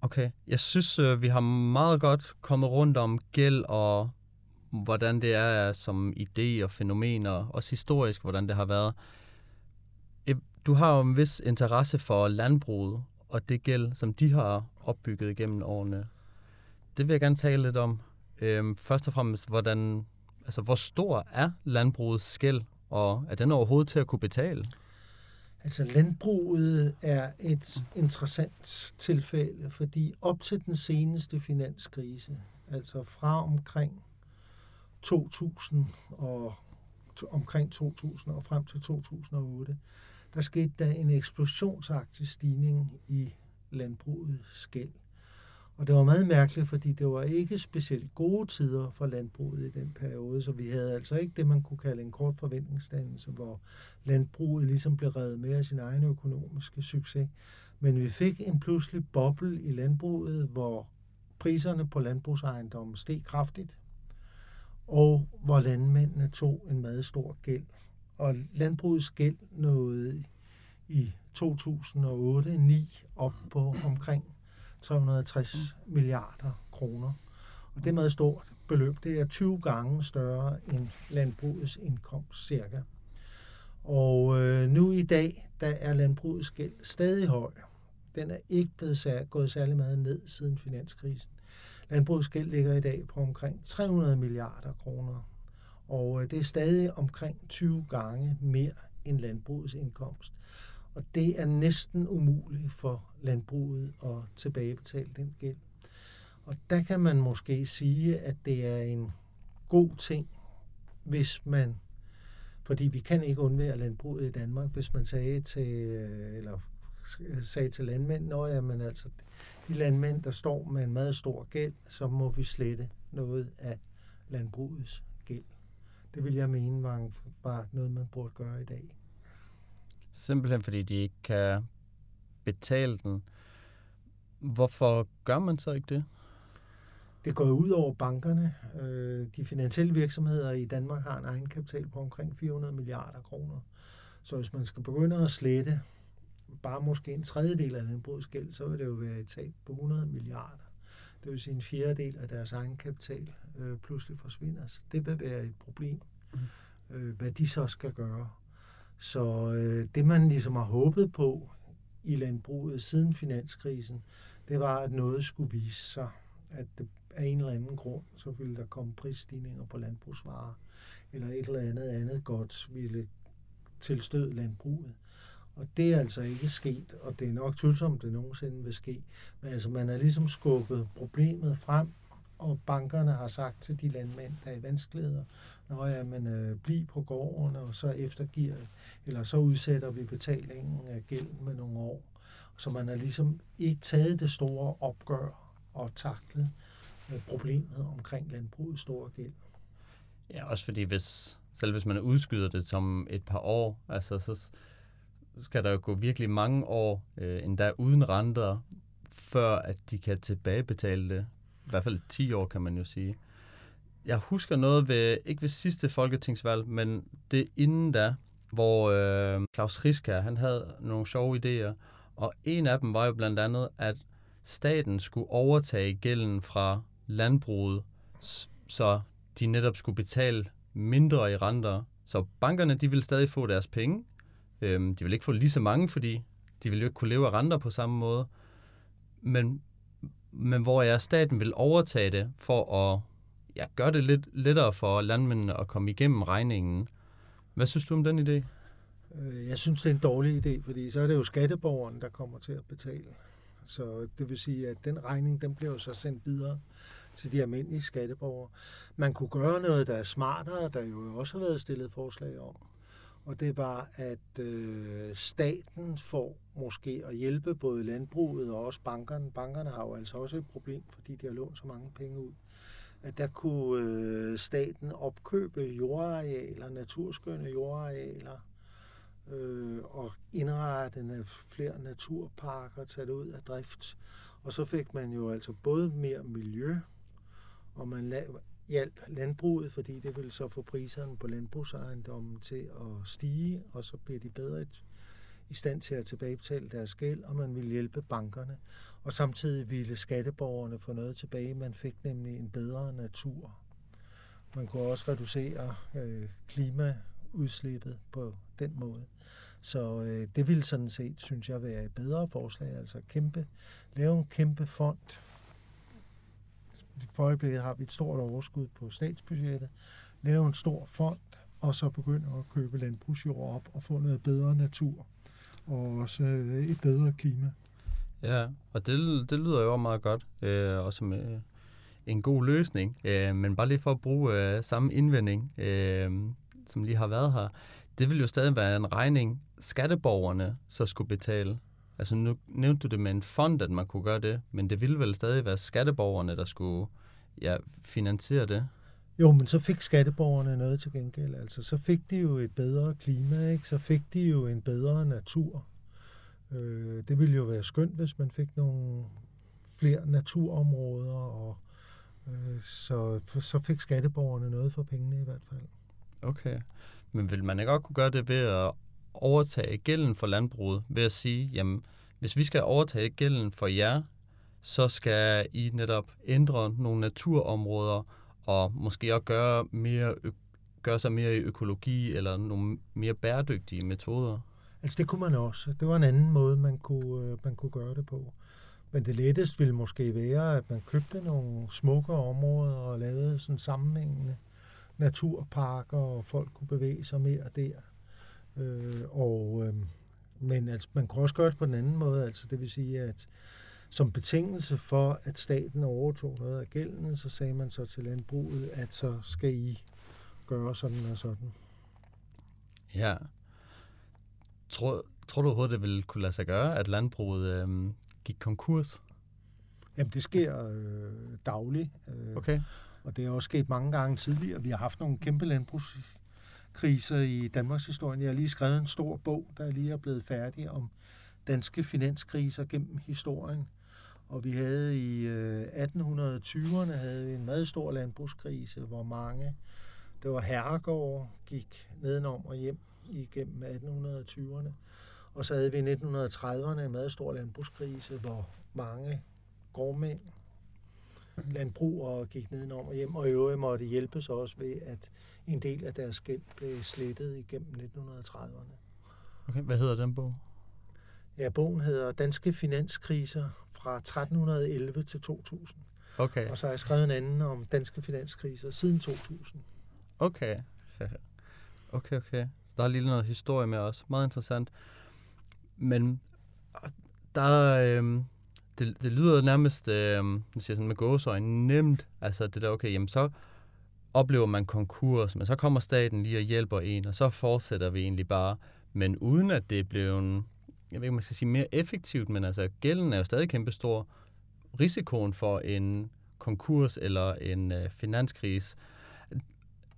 Okay, jeg synes, øh, vi har meget godt kommet rundt om gæld og hvordan det er øh, som idé og fænomener, også historisk, hvordan det har været. Du har jo en vis interesse for landbruget, og det gæld, som de har opbygget gennem årene. Det vil jeg gerne tale lidt om. Øhm, først og fremmest, hvordan, altså, hvor stor er landbrugets gæld, og er den overhovedet til at kunne betale? Altså landbruget er et interessant tilfælde, fordi op til den seneste finanskrise, altså fra omkring 2000 og omkring 2000 og frem til 2008, der skete der en eksplosionsagtig stigning i landbrugets gæld. Og det var meget mærkeligt, fordi det var ikke specielt gode tider for landbruget i den periode, så vi havde altså ikke det, man kunne kalde en kort forventningsdannelse, hvor landbruget ligesom blev reddet med af sin egen økonomiske succes. Men vi fik en pludselig boble i landbruget, hvor priserne på landbrugsejendommen steg kraftigt, og hvor landmændene tog en meget stor gæld og landbrugets gæld nåede i 2008-9 op på omkring 360 milliarder kroner. Og det er meget stort beløb. Det er 20 gange større end landbrugets indkomst cirka. Og øh, nu i dag, der er landbrugets gæld stadig høj. Den er ikke blevet sær- gået særlig meget ned siden finanskrisen. Landbrugets gæld ligger i dag på omkring 300 milliarder kroner. Og øh, det er stadig omkring 20 gange mere end landbrugets indkomst. Og det er næsten umuligt for landbruget at tilbagebetale den gæld. Og der kan man måske sige, at det er en god ting, hvis man, fordi vi kan ikke undvære landbruget i Danmark, hvis man sagde til, øh, eller sagde til landmænd, at jamen altså, de landmænd, der står med en meget stor gæld, så må vi slette noget af landbrugets. Det vil jeg mene var, var noget, man burde gøre i dag. Simpelthen fordi de ikke kan betale den. Hvorfor gør man så ikke det? Det går ud over bankerne. Øh, de finansielle virksomheder i Danmark har en egenkapital på omkring 400 milliarder kroner. Så hvis man skal begynde at slette bare måske en tredjedel af landbrugets gæld, så vil det jo være et tab på 100 milliarder. Det vil sige en fjerdedel af deres egenkapital øh, pludselig forsvinder. Så det vil være et problem, mm. øh, hvad de så skal gøre. Så øh, det, man ligesom har håbet på i landbruget siden finanskrisen, det var, at noget skulle vise sig, at det, af en eller anden grund, så ville der komme prisstigninger på landbrugsvarer, eller et eller andet andet godt ville tilstøde landbruget. Og det er altså ikke sket, og det er nok tvivlsomt, det nogensinde vil ske. Men altså, man har ligesom skubbet problemet frem, og bankerne har sagt til de landmænd, der er i vanskeligheder, når ja, men øh, bliv på gården, og så eftergiver, eller så udsætter vi betalingen af gæld med nogle år. Så man har ligesom ikke taget det store opgør og taklet øh, problemet omkring landbrugets store gæld. Ja, også fordi hvis, selv hvis man udskyder det som et par år, altså så skal der jo gå virkelig mange år, øh, endda uden renter, før at de kan tilbagebetale det. I hvert fald 10 år, kan man jo sige. Jeg husker noget ved, ikke ved sidste folketingsvalg, men det inden da, hvor øh, Claus Riska, han havde nogle sjove idéer, og en af dem var jo blandt andet, at staten skulle overtage gælden fra landbruget, så de netop skulle betale mindre i renter. Så bankerne, de ville stadig få deres penge. Øhm, de vil ikke få lige så mange, fordi de vil jo ikke kunne leve af renter på samme måde. Men, men hvor jeg staten vil overtage det for at ja, gøre det lidt lettere for landmændene at komme igennem regningen. Hvad synes du om den idé? Øh, jeg synes, det er en dårlig idé, fordi så er det jo skatteborgeren, der kommer til at betale. Så det vil sige, at den regning, den bliver jo så sendt videre til de almindelige skatteborgere. Man kunne gøre noget, der er smartere, der jo også har været stillet forslag om. Og det var, at øh, staten får måske at hjælpe både landbruget og også bankerne. Bankerne har jo altså også et problem, fordi de har lånt så mange penge ud. At der kunne øh, staten opkøbe jordarealer, naturskønne jordarealer, øh, og indrette flere naturparker, tage det ud af drift. Og så fik man jo altså både mere miljø, og man la- hjalp landbruget, fordi det ville så få priserne på landbrugsejendommen til at stige, og så bliver de bedre i- stand til at tilbagebetale deres gæld, og man ville hjælpe bankerne. Og samtidig ville skatteborgerne få noget tilbage. Man fik nemlig en bedre natur. Man kunne også reducere øh, klimaudslippet på den måde. Så øh, det ville sådan set, synes jeg, være et bedre forslag. Altså kæmpe, lave en kæmpe fond. For øjeblikket har vi et stort overskud på statsbudgettet. Lave en stor fond, og så begynde at købe landbrugsjord op og få noget bedre natur. Og også øh, et bedre klima. Ja, og det, det lyder jo meget godt, øh, og som øh, en god løsning. Øh, men bare lige for at bruge øh, samme indvending, øh, som lige har været her, det vil jo stadig være en regning, skatteborgerne så skulle betale. Altså nu nævnte du det med en fond, at man kunne gøre det, men det ville vel stadig være skatteborgerne, der skulle ja, finansiere det. Jo, men så fik skatteborgerne noget til gengæld. Altså, så fik de jo et bedre klima, ikke? Så fik de jo en bedre natur. Øh, det ville jo være skønt, hvis man fik nogle flere naturområder, og øh, så, så fik skatteborgerne noget for pengene i hvert fald. Okay. Men vil man ikke også kunne gøre det ved at overtage gælden for landbruget, ved at sige, jamen, hvis vi skal overtage gælden for jer, så skal I netop ændre nogle naturområder, og måske også gøre, mere gøre sig mere i økologi, eller nogle mere bæredygtige metoder. Altså det kunne man også. Det var en anden måde, man kunne, øh, man kunne gøre det på. Men det letteste ville måske være, at man købte nogle smukke områder og lavede sådan sammenhængende naturparker, og folk kunne bevæge sig mere der. Øh, og, øh, men altså, man kunne også gøre det på den anden måde, altså det vil sige, at som betingelse for, at staten overtog noget af gælden, så sagde man så til landbruget, at så skal I gøre sådan og sådan. Ja. Tror, tror du overhovedet, det ville kunne lade sig gøre, at landbruget øhm, gik konkurs? Jamen, det sker øh, dagligt. Øh, Okay. Og det er også sket mange gange tidligere. Vi har haft nogle kæmpe finanskriser i Danmarks historie. Jeg har lige skrevet en stor bog, der lige er blevet færdig om danske finanskriser gennem historien. Og vi havde i øh, 1820'erne havde vi en meget stor landbrugskrise, hvor mange, det var herregård, gik nedenom og hjem igennem 1820'erne. Og så havde vi i 1930'erne en meget stor landbrugskrise, hvor mange gårdmænd landbrugere gik nedenom og hjem, og i øvrigt måtte hjælpes også ved, at en del af deres gæld blev slettet igennem 1930'erne. okay. Hvad hedder den bog? Ja, bogen hedder Danske Finanskriser fra 1311 til 2000. Okay. Og så har jeg skrevet en anden om danske finanskriser siden 2000. Okay. Okay, okay. Så der er lige noget historie med os. Meget interessant. Men der, øhm, det, det lyder nærmest, øh, nu siger jeg sådan med gåseøjne, nemt. Altså det der, okay, jamen så oplever man konkurs, men så kommer staten lige og hjælper en, og så fortsætter vi egentlig bare. Men uden at det blev en, jeg ved ikke, man skal sige mere effektivt, men altså gælden er jo stadig kæmpestor. Risikoen for en konkurs eller en øh, finanskrise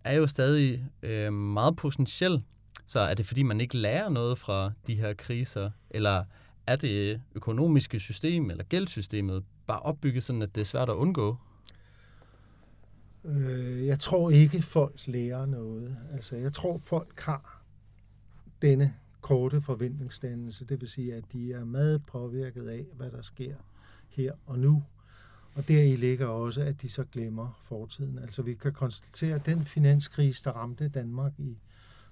er jo stadig øh, meget potentiel. Så er det fordi, man ikke lærer noget fra de her kriser, eller er det økonomiske system eller gældssystemet bare opbygget sådan, at det er svært at undgå? Øh, jeg tror ikke, folk lærer noget. Altså, jeg tror, folk har denne korte forventningsdannelse. Det vil sige, at de er meget påvirket af, hvad der sker her og nu. Og deri ligger også, at de så glemmer fortiden. Altså vi kan konstatere, at den finanskrise, der ramte Danmark i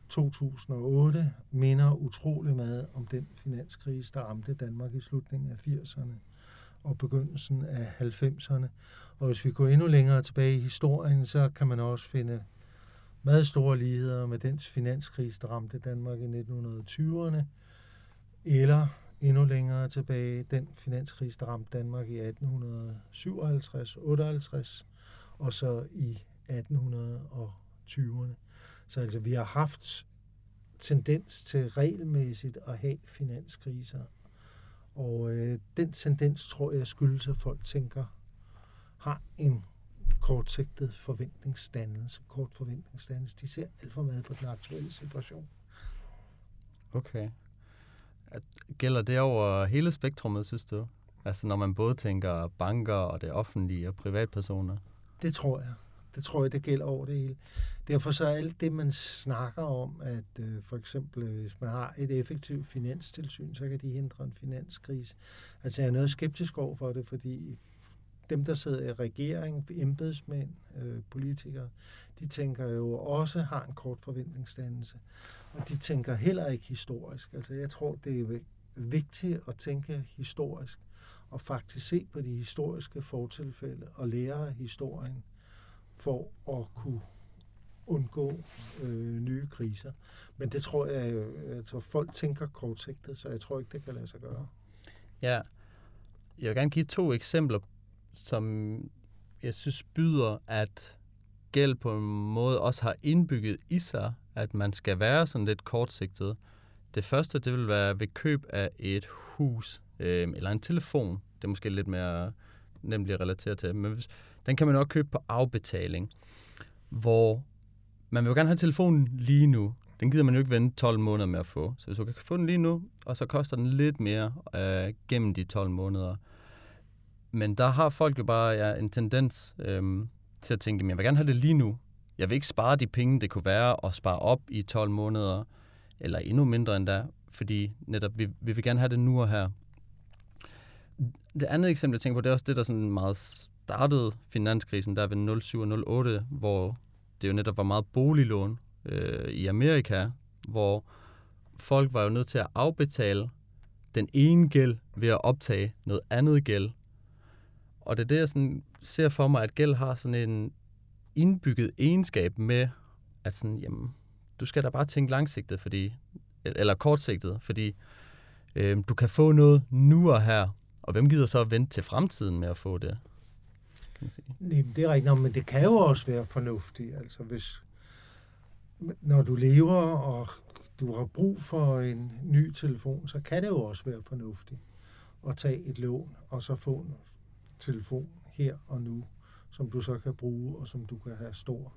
2008, minder utrolig meget om den finanskrise, der ramte Danmark i slutningen af 80'erne og begyndelsen af 90'erne. Og hvis vi går endnu længere tilbage i historien, så kan man også finde meget store ligheder med den finanskrise, der ramte Danmark i 1920'erne, eller endnu længere tilbage, den finanskrise, der ramte Danmark i 1857-58, og så i 1820'erne. Så altså, vi har haft tendens til regelmæssigt at have finanskriser. Og øh, den tendens, tror jeg, skyldes, at folk tænker, har en kortsigtet forventningsdannelse, kort forventningsdannelse. De ser alt for meget på den aktuelle situation. Okay. Gælder det over hele spektrummet, synes du? Altså når man både tænker banker og det offentlige og privatpersoner? Det tror jeg. Det tror jeg, det gælder over det hele. Derfor så er alt det, man snakker om, at øh, for eksempel, øh, hvis man har et effektivt finanstilsyn, så kan de hindre en finanskrise. Altså jeg er noget skeptisk over for det, fordi dem, der sidder i regering, embedsmænd, øh, politikere, de tænker jo også har en kort forventningsdannelse. Og de tænker heller ikke historisk. Altså jeg tror, det er vigtigt at tænke historisk og faktisk se på de historiske fortilfælde og lære historien for at kunne undgå øh, nye kriser. Men det tror jeg, altså folk tænker kortsigtet, så jeg tror ikke, det kan lade sig gøre. Ja, jeg vil gerne give to eksempler, som jeg synes byder, at gæld på en måde også har indbygget i sig, at man skal være sådan lidt kortsigtet. Det første, det vil være ved køb af et hus øh, eller en telefon. Det er måske lidt mere nemt at relatere til. Men hvis, den kan man også købe på afbetaling, hvor man vil jo gerne have telefonen lige nu. Den gider man jo ikke vente 12 måneder med at få. Så hvis du kan få den lige nu, og så koster den lidt mere øh, gennem de 12 måneder. Men der har folk jo bare ja, en tendens øh, til at tænke, at jeg vil gerne have det lige nu. Jeg vil ikke spare de penge, det kunne være at spare op i 12 måneder, eller endnu mindre end da, fordi netop vi, vi vil gerne have det nu og her. Det andet eksempel, jeg tænker på, det er også det, der sådan meget startede finanskrisen, der ved 07 og 08, hvor det jo netop var meget boliglån øh, i Amerika, hvor folk var jo nødt til at afbetale den ene gæld ved at optage noget andet gæld. Og det er det, jeg sådan ser for mig, at gæld har sådan en indbygget egenskab med, at sådan, jamen, du skal da bare tænke langsigtet, fordi, eller kortsigtet, fordi øh, du kan få noget nu og her, og hvem gider så at vente til fremtiden med at få det? Kan man sige. Nej, det er rigtigt, men det kan jo også være fornuftigt. Altså hvis, når du lever, og du har brug for en ny telefon, så kan det jo også være fornuftigt at tage et lån, og så få en telefon her og nu, som du så kan bruge, og som du kan have stor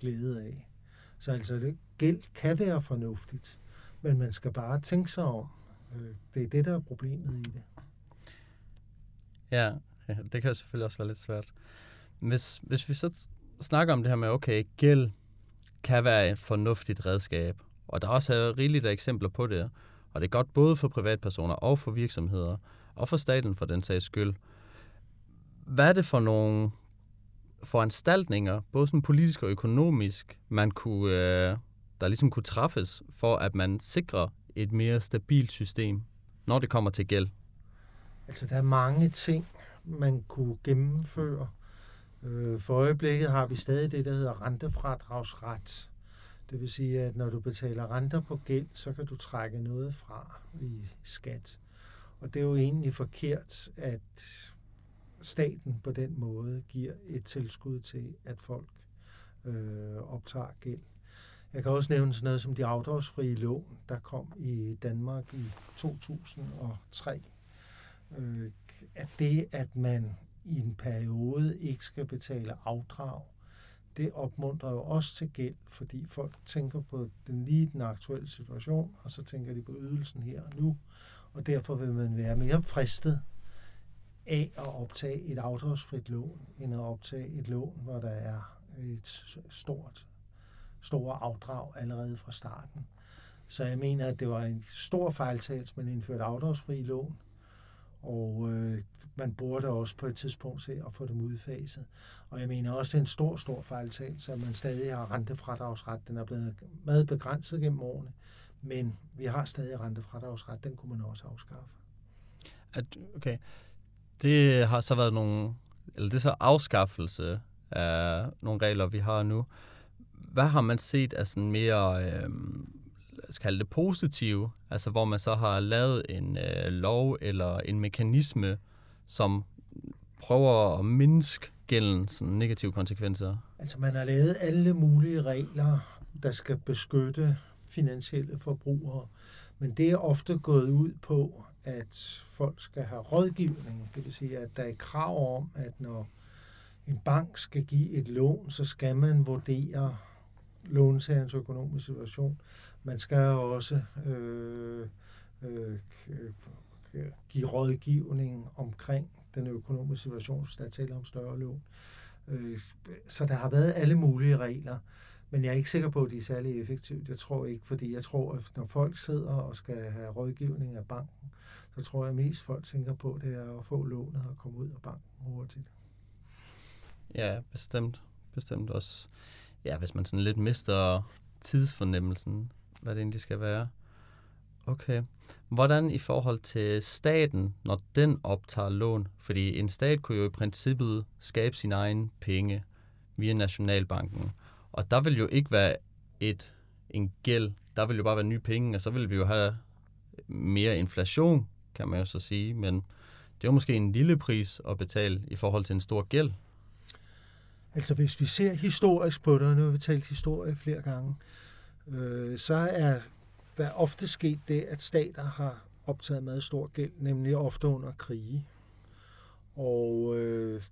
glæde af. Så altså, det, gæld kan være fornuftigt, men man skal bare tænke sig om. Øh, det er det, der er problemet i det. Ja, ja det kan selvfølgelig også være lidt svært. Hvis, hvis vi så snakker om det her med, okay, gæld kan være et fornuftigt redskab, og der også er rigeligt af eksempler på det, og det er godt både for privatpersoner og for virksomheder, og for staten for den sags skyld. Hvad er det for nogle foranstaltninger, både sådan politisk og økonomisk, man kunne, øh, der ligesom kunne træffes, for at man sikrer et mere stabilt system, når det kommer til gæld? Altså, der er mange ting, man kunne gennemføre. Øh, for øjeblikket har vi stadig det, der hedder rentefradragsret. Det vil sige, at når du betaler renter på gæld, så kan du trække noget fra i skat. Og det er jo egentlig forkert, at staten på den måde giver et tilskud til, at folk øh, optager gæld. Jeg kan også nævne sådan noget som de afdragsfrie lån, der kom i Danmark i 2003. Øh, at det, at man i en periode ikke skal betale afdrag, det opmuntrer jo også til gæld, fordi folk tænker på den lige den aktuelle situation, og så tænker de på ydelsen her og nu, og derfor vil man være mere fristet af at optage et afdragsfrit lån, end at optage et lån, hvor der er et stort, store afdrag allerede fra starten. Så jeg mener, at det var en stor fejltagelse, man indførte afdragsfri lån, og øh, man burde også på et tidspunkt se at få dem udfaset. Og jeg mener også, det er en stor, stor fejltagelse, at man stadig har rentefradragsret. Den er blevet meget begrænset gennem årene, men vi har stadig rentefradragsret. Den kunne man også afskaffe. At, okay. Det har så været nogle, eller det er så afskaffelse af nogle regler, vi har nu. Hvad har man set af sådan mere, øh, skal kalde det positive, altså hvor man så har lavet en øh, lov eller en mekanisme, som prøver at mindske gældens negative konsekvenser? Altså man har lavet alle mulige regler, der skal beskytte finansielle forbrugere, men det er ofte gået ud på, at folk skal have rådgivning. Det vil sige, at der er krav om, at når en bank skal give et lån, så skal man vurdere låntagerens økonomiske situation. Man skal også øh, øh, give rådgivning omkring den økonomiske situation, så der er tale om større lån. Øh, så der har været alle mulige regler, men jeg er ikke sikker på, at de er særlig effektive. Jeg tror ikke, fordi jeg tror, at når folk sidder og skal have rådgivning af banken, så tror jeg mest folk tænker på, det er at få lånet og komme ud af banken hurtigt. Ja, bestemt. Bestemt også. Ja, hvis man sådan lidt mister tidsfornemmelsen, hvad det egentlig skal være. Okay. Hvordan i forhold til staten, når den optager lån? Fordi en stat kunne jo i princippet skabe sin egen penge via Nationalbanken. Og der vil jo ikke være et en gæld. Der vil jo bare være nye penge, og så vil vi jo have mere inflation, kan man jo så sige. Men det er jo måske en lille pris at betale i forhold til en stor gæld. Altså hvis vi ser historisk på det, og nu har vi talt historie flere gange, øh, øh, så er der ofte sket det, at stater har optaget meget stor gæld, nemlig ofte under krige. Og øh,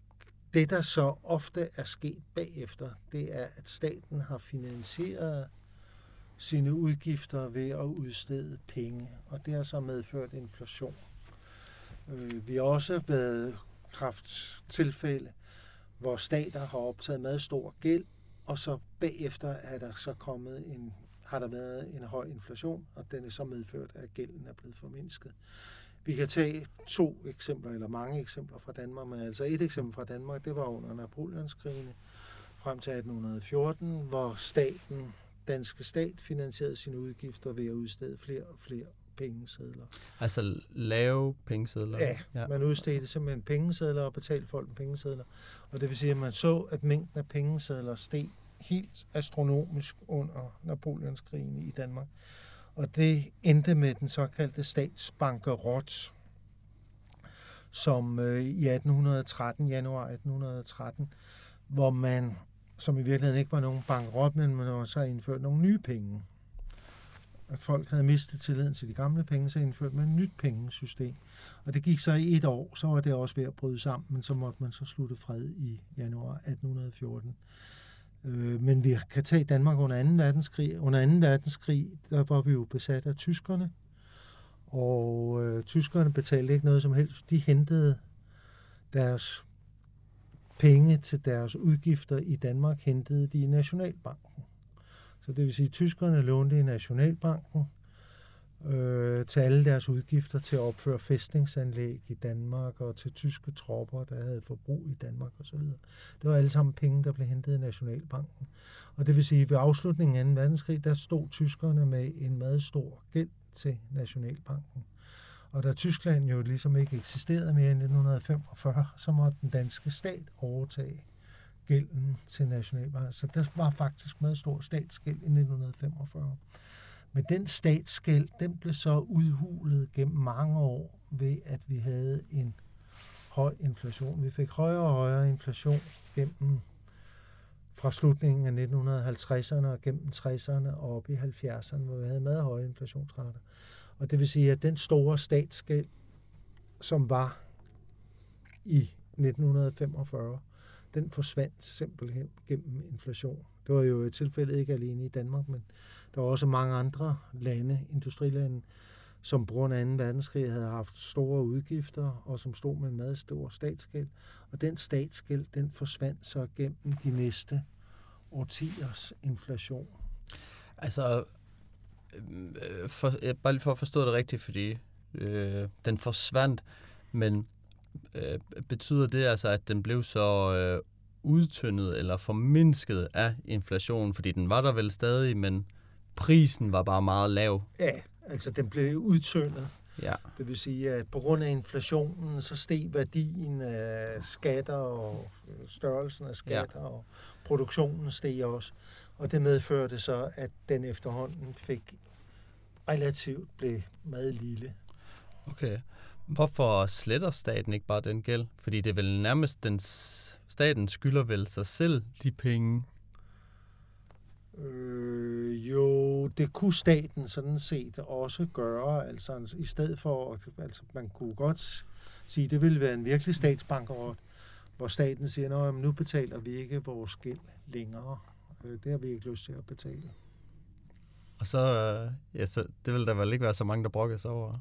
det, der så ofte er sket bagefter, det er, at staten har finansieret sine udgifter ved at udstede penge, og det har så medført inflation. Øh, vi har også været krafttilfælde, hvor stater har optaget meget stor gæld, og så bagefter er der så kommet en har der været en høj inflation, og den er så medført, at gælden er blevet formindsket. Vi kan tage to eksempler, eller mange eksempler fra Danmark, men altså et eksempel fra Danmark, det var under Napoleonskrigene frem til 1814, hvor staten, danske stat, finansierede sine udgifter ved at udstede flere og flere pengesedler. Altså lave pengesedler? Ja, ja. man udstedte simpelthen pengesedler og betalte folk med pengesedler. Og det vil sige, at man så, at mængden af pengesedler steg helt astronomisk under Napoleonskrigen i Danmark. Og det endte med den såkaldte statsbankerot, som øh, i 1813, januar 1813, hvor man, som i virkeligheden ikke var nogen bankerot, men man også har indført nogle nye penge. At folk havde mistet tilliden til de gamle penge, så indførte man et nyt pengesystem. Og det gik så i et år, så var det også ved at bryde sammen, men så måtte man så slutte fred i januar 1814. Øh, men vi kan tage Danmark under 2. verdenskrig. Under 2. verdenskrig, der var vi jo besat af tyskerne, og øh, tyskerne betalte ikke noget som helst. De hentede deres penge til deres udgifter i Danmark, hentede de i Nationalbanken. Så det vil sige, at tyskerne lånte i Nationalbanken, øh, til alle deres udgifter til at opføre fæstningsanlæg i Danmark og til tyske tropper, der havde forbrug i Danmark osv. Det var alle sammen penge, der blev hentet i Nationalbanken. Og det vil sige, at ved afslutningen af 2. verdenskrig, der stod tyskerne med en meget stor gæld til Nationalbanken. Og da Tyskland jo ligesom ikke eksisterede mere end 1945, så måtte den danske stat overtage gælden til Nationalbanken. Så der var faktisk meget stor statsgæld i 1945. Men den statsgæld, den blev så udhulet gennem mange år ved, at vi havde en høj inflation. Vi fik højere og højere inflation gennem fra slutningen af 1950'erne og gennem 60'erne og op i 70'erne, hvor vi havde meget høje inflationsrater. Og det vil sige, at den store statsgæld, som var i 1945, den forsvandt simpelthen gennem inflation. Det var jo i tilfældet ikke alene i Danmark, men der var også mange andre lande, industrilande, som på grund af 2. verdenskrig havde haft store udgifter, og som stod med en meget stor statsgæld. Og den statsgæld, den forsvandt så gennem de næste årtiers inflation. Altså, øh, for, bare lige for at forstå det rigtigt, fordi øh, den forsvandt, men øh, betyder det altså, at den blev så øh, udtyndet eller formindsket af inflationen? Fordi den var der vel stadig, men prisen var bare meget lav. Ja, altså den blev udtyndet. Ja. Det vil sige, at på grund af inflationen, så steg værdien af skatter og størrelsen af skatter ja. og produktionen steg også. Og det medførte så, at den efterhånden fik relativt blev meget lille. Okay. Hvorfor sletter staten ikke bare den gæld? Fordi det er vel nærmest den staten skylder vel sig selv de penge. Øh, jo, det kunne staten sådan set også gøre. Altså i stedet for, altså man kunne godt sige, det ville være en virkelig statsbankerot, hvor staten siger, at nu betaler vi ikke vores gæld længere. Øh, det har vi ikke lyst til at betale. Og så, øh, ja, så det vil der vel ikke være så mange, der brokker sig over?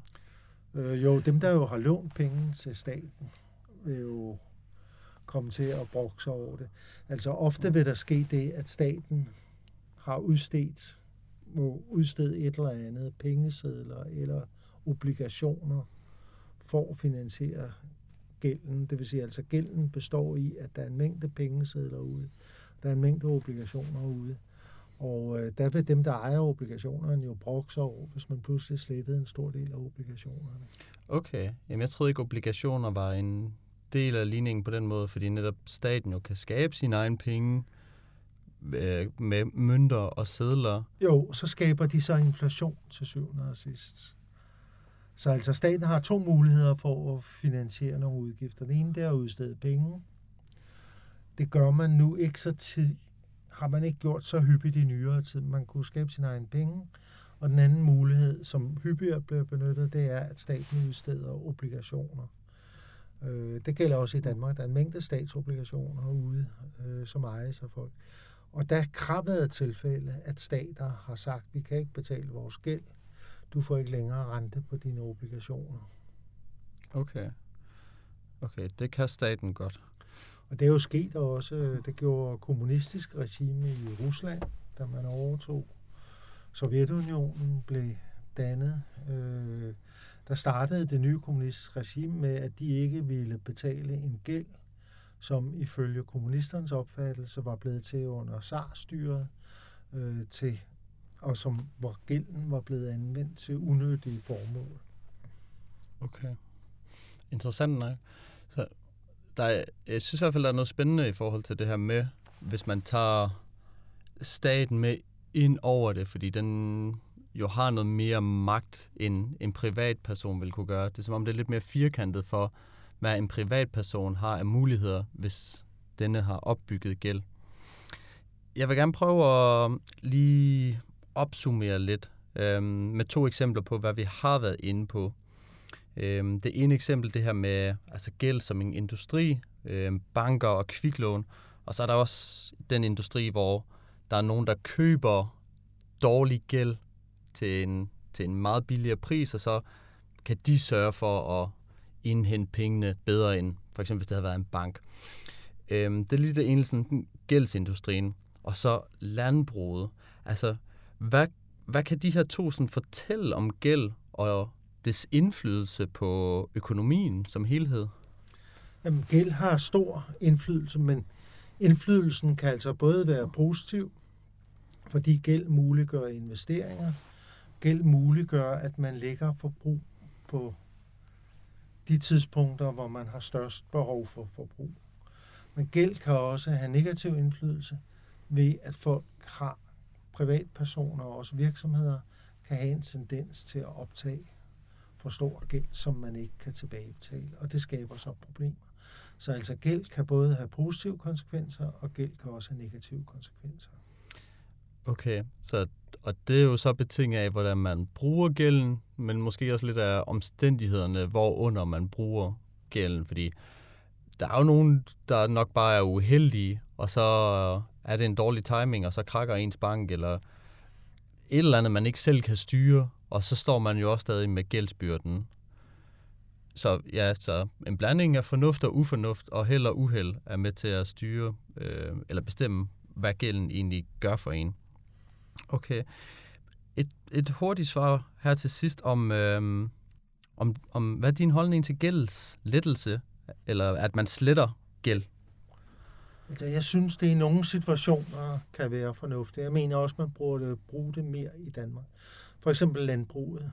Øh, jo, dem der jo har lånt penge til staten, vil jo komme til at brokke sig over det. Altså ofte vil der ske det, at staten har udstedt, må udstede et eller andet, pengesedler eller obligationer for at finansiere gælden. Det vil sige, altså gælden består i, at der er en mængde pengesedler ude, der er en mængde obligationer ude. Og øh, der vil dem, der ejer obligationerne, jo brokke sig over, hvis man pludselig slettede en stor del af obligationerne. Okay. Jamen, jeg troede ikke, obligationer var en del af ligningen på den måde, fordi netop staten jo kan skabe sine egne penge øh, med mønter og sedler. Jo, så skaber de så inflation til syvende og sidst. Så altså staten har to muligheder for at finansiere nogle udgifter. Den ene det er at udstede penge. Det gør man nu ikke så tid, har man ikke gjort så hyppigt i nyere tid. Man kunne skabe sin egen penge. Og den anden mulighed, som hyppigere bliver benyttet, det er, at staten udsteder obligationer. Øh, det gælder også i Danmark. Der er en mængde statsobligationer ude, øh, som ejes af folk. Og der har været tilfælde, at stater har sagt, vi kan ikke betale vores gæld. Du får ikke længere rente på dine obligationer. Okay. Okay, det kan staten godt. Og det er jo sket også, det gjorde kommunistisk regime i Rusland, da man overtog. Sovjetunionen blev dannet. Øh, der startede det nye kommunistiske regime med, at de ikke ville betale en gæld, som ifølge kommunisternes opfattelse var blevet til under SAR-styret, øh, til, og som, hvor gælden var blevet anvendt til unødige formål. Okay. Interessant nok. Så der er, jeg synes i hvert fald, der er noget spændende i forhold til det her med, hvis man tager staten med ind over det, fordi den jo har noget mere magt, end en privatperson vil kunne gøre. Det er som om, det er lidt mere firkantet for, hvad en privatperson har af muligheder, hvis denne har opbygget gæld. Jeg vil gerne prøve at lige opsummere lidt øhm, med to eksempler på, hvad vi har været inde på. Øhm, det ene eksempel, det her med altså gæld som en industri, øhm, banker og kviklån. Og så er der også den industri, hvor der er nogen, der køber dårlig gæld til en, til en meget billigere pris, og så kan de sørge for at indhente pengene bedre end for eksempel hvis det havde været en bank. Øhm, det er lige det ene, sådan gældsindustrien. Og så landbruget. Altså, hvad, hvad kan de her to sådan fortælle om gæld og dets indflydelse på økonomien som helhed? Jamen, gæld har stor indflydelse, men indflydelsen kan altså både være positiv, fordi gæld muliggør investeringer. Gæld muliggør, at man lægger forbrug på de tidspunkter, hvor man har størst behov for forbrug. Men gæld kan også have negativ indflydelse ved, at folk har privatpersoner og også virksomheder kan have en tendens til at optage for stor gæld, som man ikke kan tilbagebetale, og det skaber så problemer. Så altså gæld kan både have positive konsekvenser, og gæld kan også have negative konsekvenser. Okay, så, og det er jo så betinget af, hvordan man bruger gælden, men måske også lidt af omstændighederne, hvorunder man bruger gælden, fordi der er jo nogen, der nok bare er uheldige, og så er det en dårlig timing, og så krakker ens bank, eller et eller andet, man ikke selv kan styre, og så står man jo også stadig med gældsbyrden. Så ja, så en blanding af fornuft og ufornuft, og held og uheld er med til at styre, øh, eller bestemme, hvad gælden egentlig gør for en. Okay et, et hurtigt svar her til sidst om, øhm, om, om, hvad er din holdning til gældslettelse, eller at man sletter gæld? Altså, jeg synes, det i nogle situationer kan være fornuftigt. Jeg mener også, man burde bruge det mere i Danmark. For eksempel landbruget.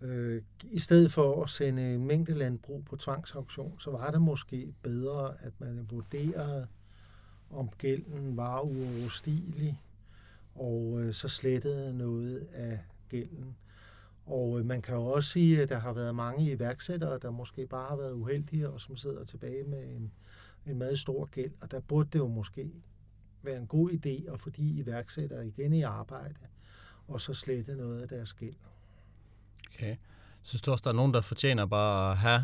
Øh, I stedet for at sende en mængde landbrug på tvangsauktion, så var det måske bedre, at man vurderede, om gælden var uoverstigelig, og øh, så slettede noget af gælden. Og øh, man kan jo også sige, at der har været mange iværksættere, der måske bare har været uheldige, og som sidder tilbage med en, en meget stor gæld. Og der burde det jo måske være en god idé at få de iværksættere igen i arbejde, og så slette noget af deres gæld. Okay. Synes du også, der er nogen, der fortjener bare at have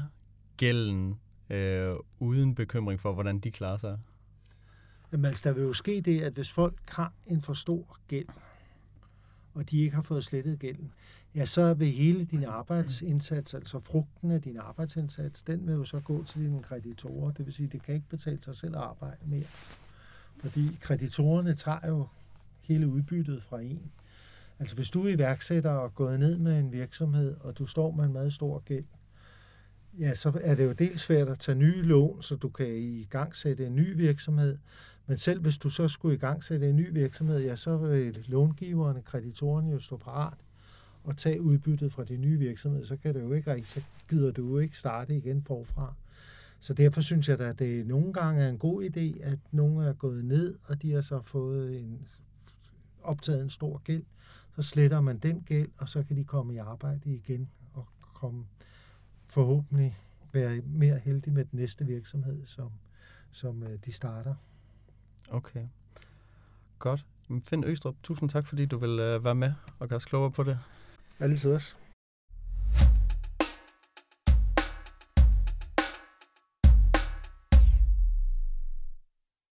gælden øh, uden bekymring for, hvordan de klarer sig? Jamen altså, der vil jo ske det, at hvis folk har en for stor gæld, og de ikke har fået slettet gælden, ja, så vil hele din arbejdsindsats, altså frugten af din arbejdsindsats, den vil jo så gå til dine kreditorer. Det vil sige, det kan ikke betale sig selv at arbejde mere. Fordi kreditorerne tager jo hele udbyttet fra en. Altså hvis du er iværksætter og gået ned med en virksomhed, og du står med en meget stor gæld, ja, så er det jo dels svært at tage nye lån, så du kan i gang sætte en ny virksomhed. Men selv hvis du så skulle i gang sætte en ny virksomhed, ja, så vil långiverne, kreditorerne jo stå parat og tage udbyttet fra de nye virksomhed, så kan det jo ikke rigtig, så gider du jo ikke starte igen forfra. Så derfor synes jeg at det nogle gange er en god idé, at nogen er gået ned, og de har så fået en, optaget en stor gæld. Så sletter man den gæld, og så kan de komme i arbejde igen og komme forhåbentlig være mere heldige med den næste virksomhed, som, som øh, de starter. Okay. Godt. Finn Østrup, tusind tak, fordi du vil øh, være med og gøre os klogere på det. Altid også.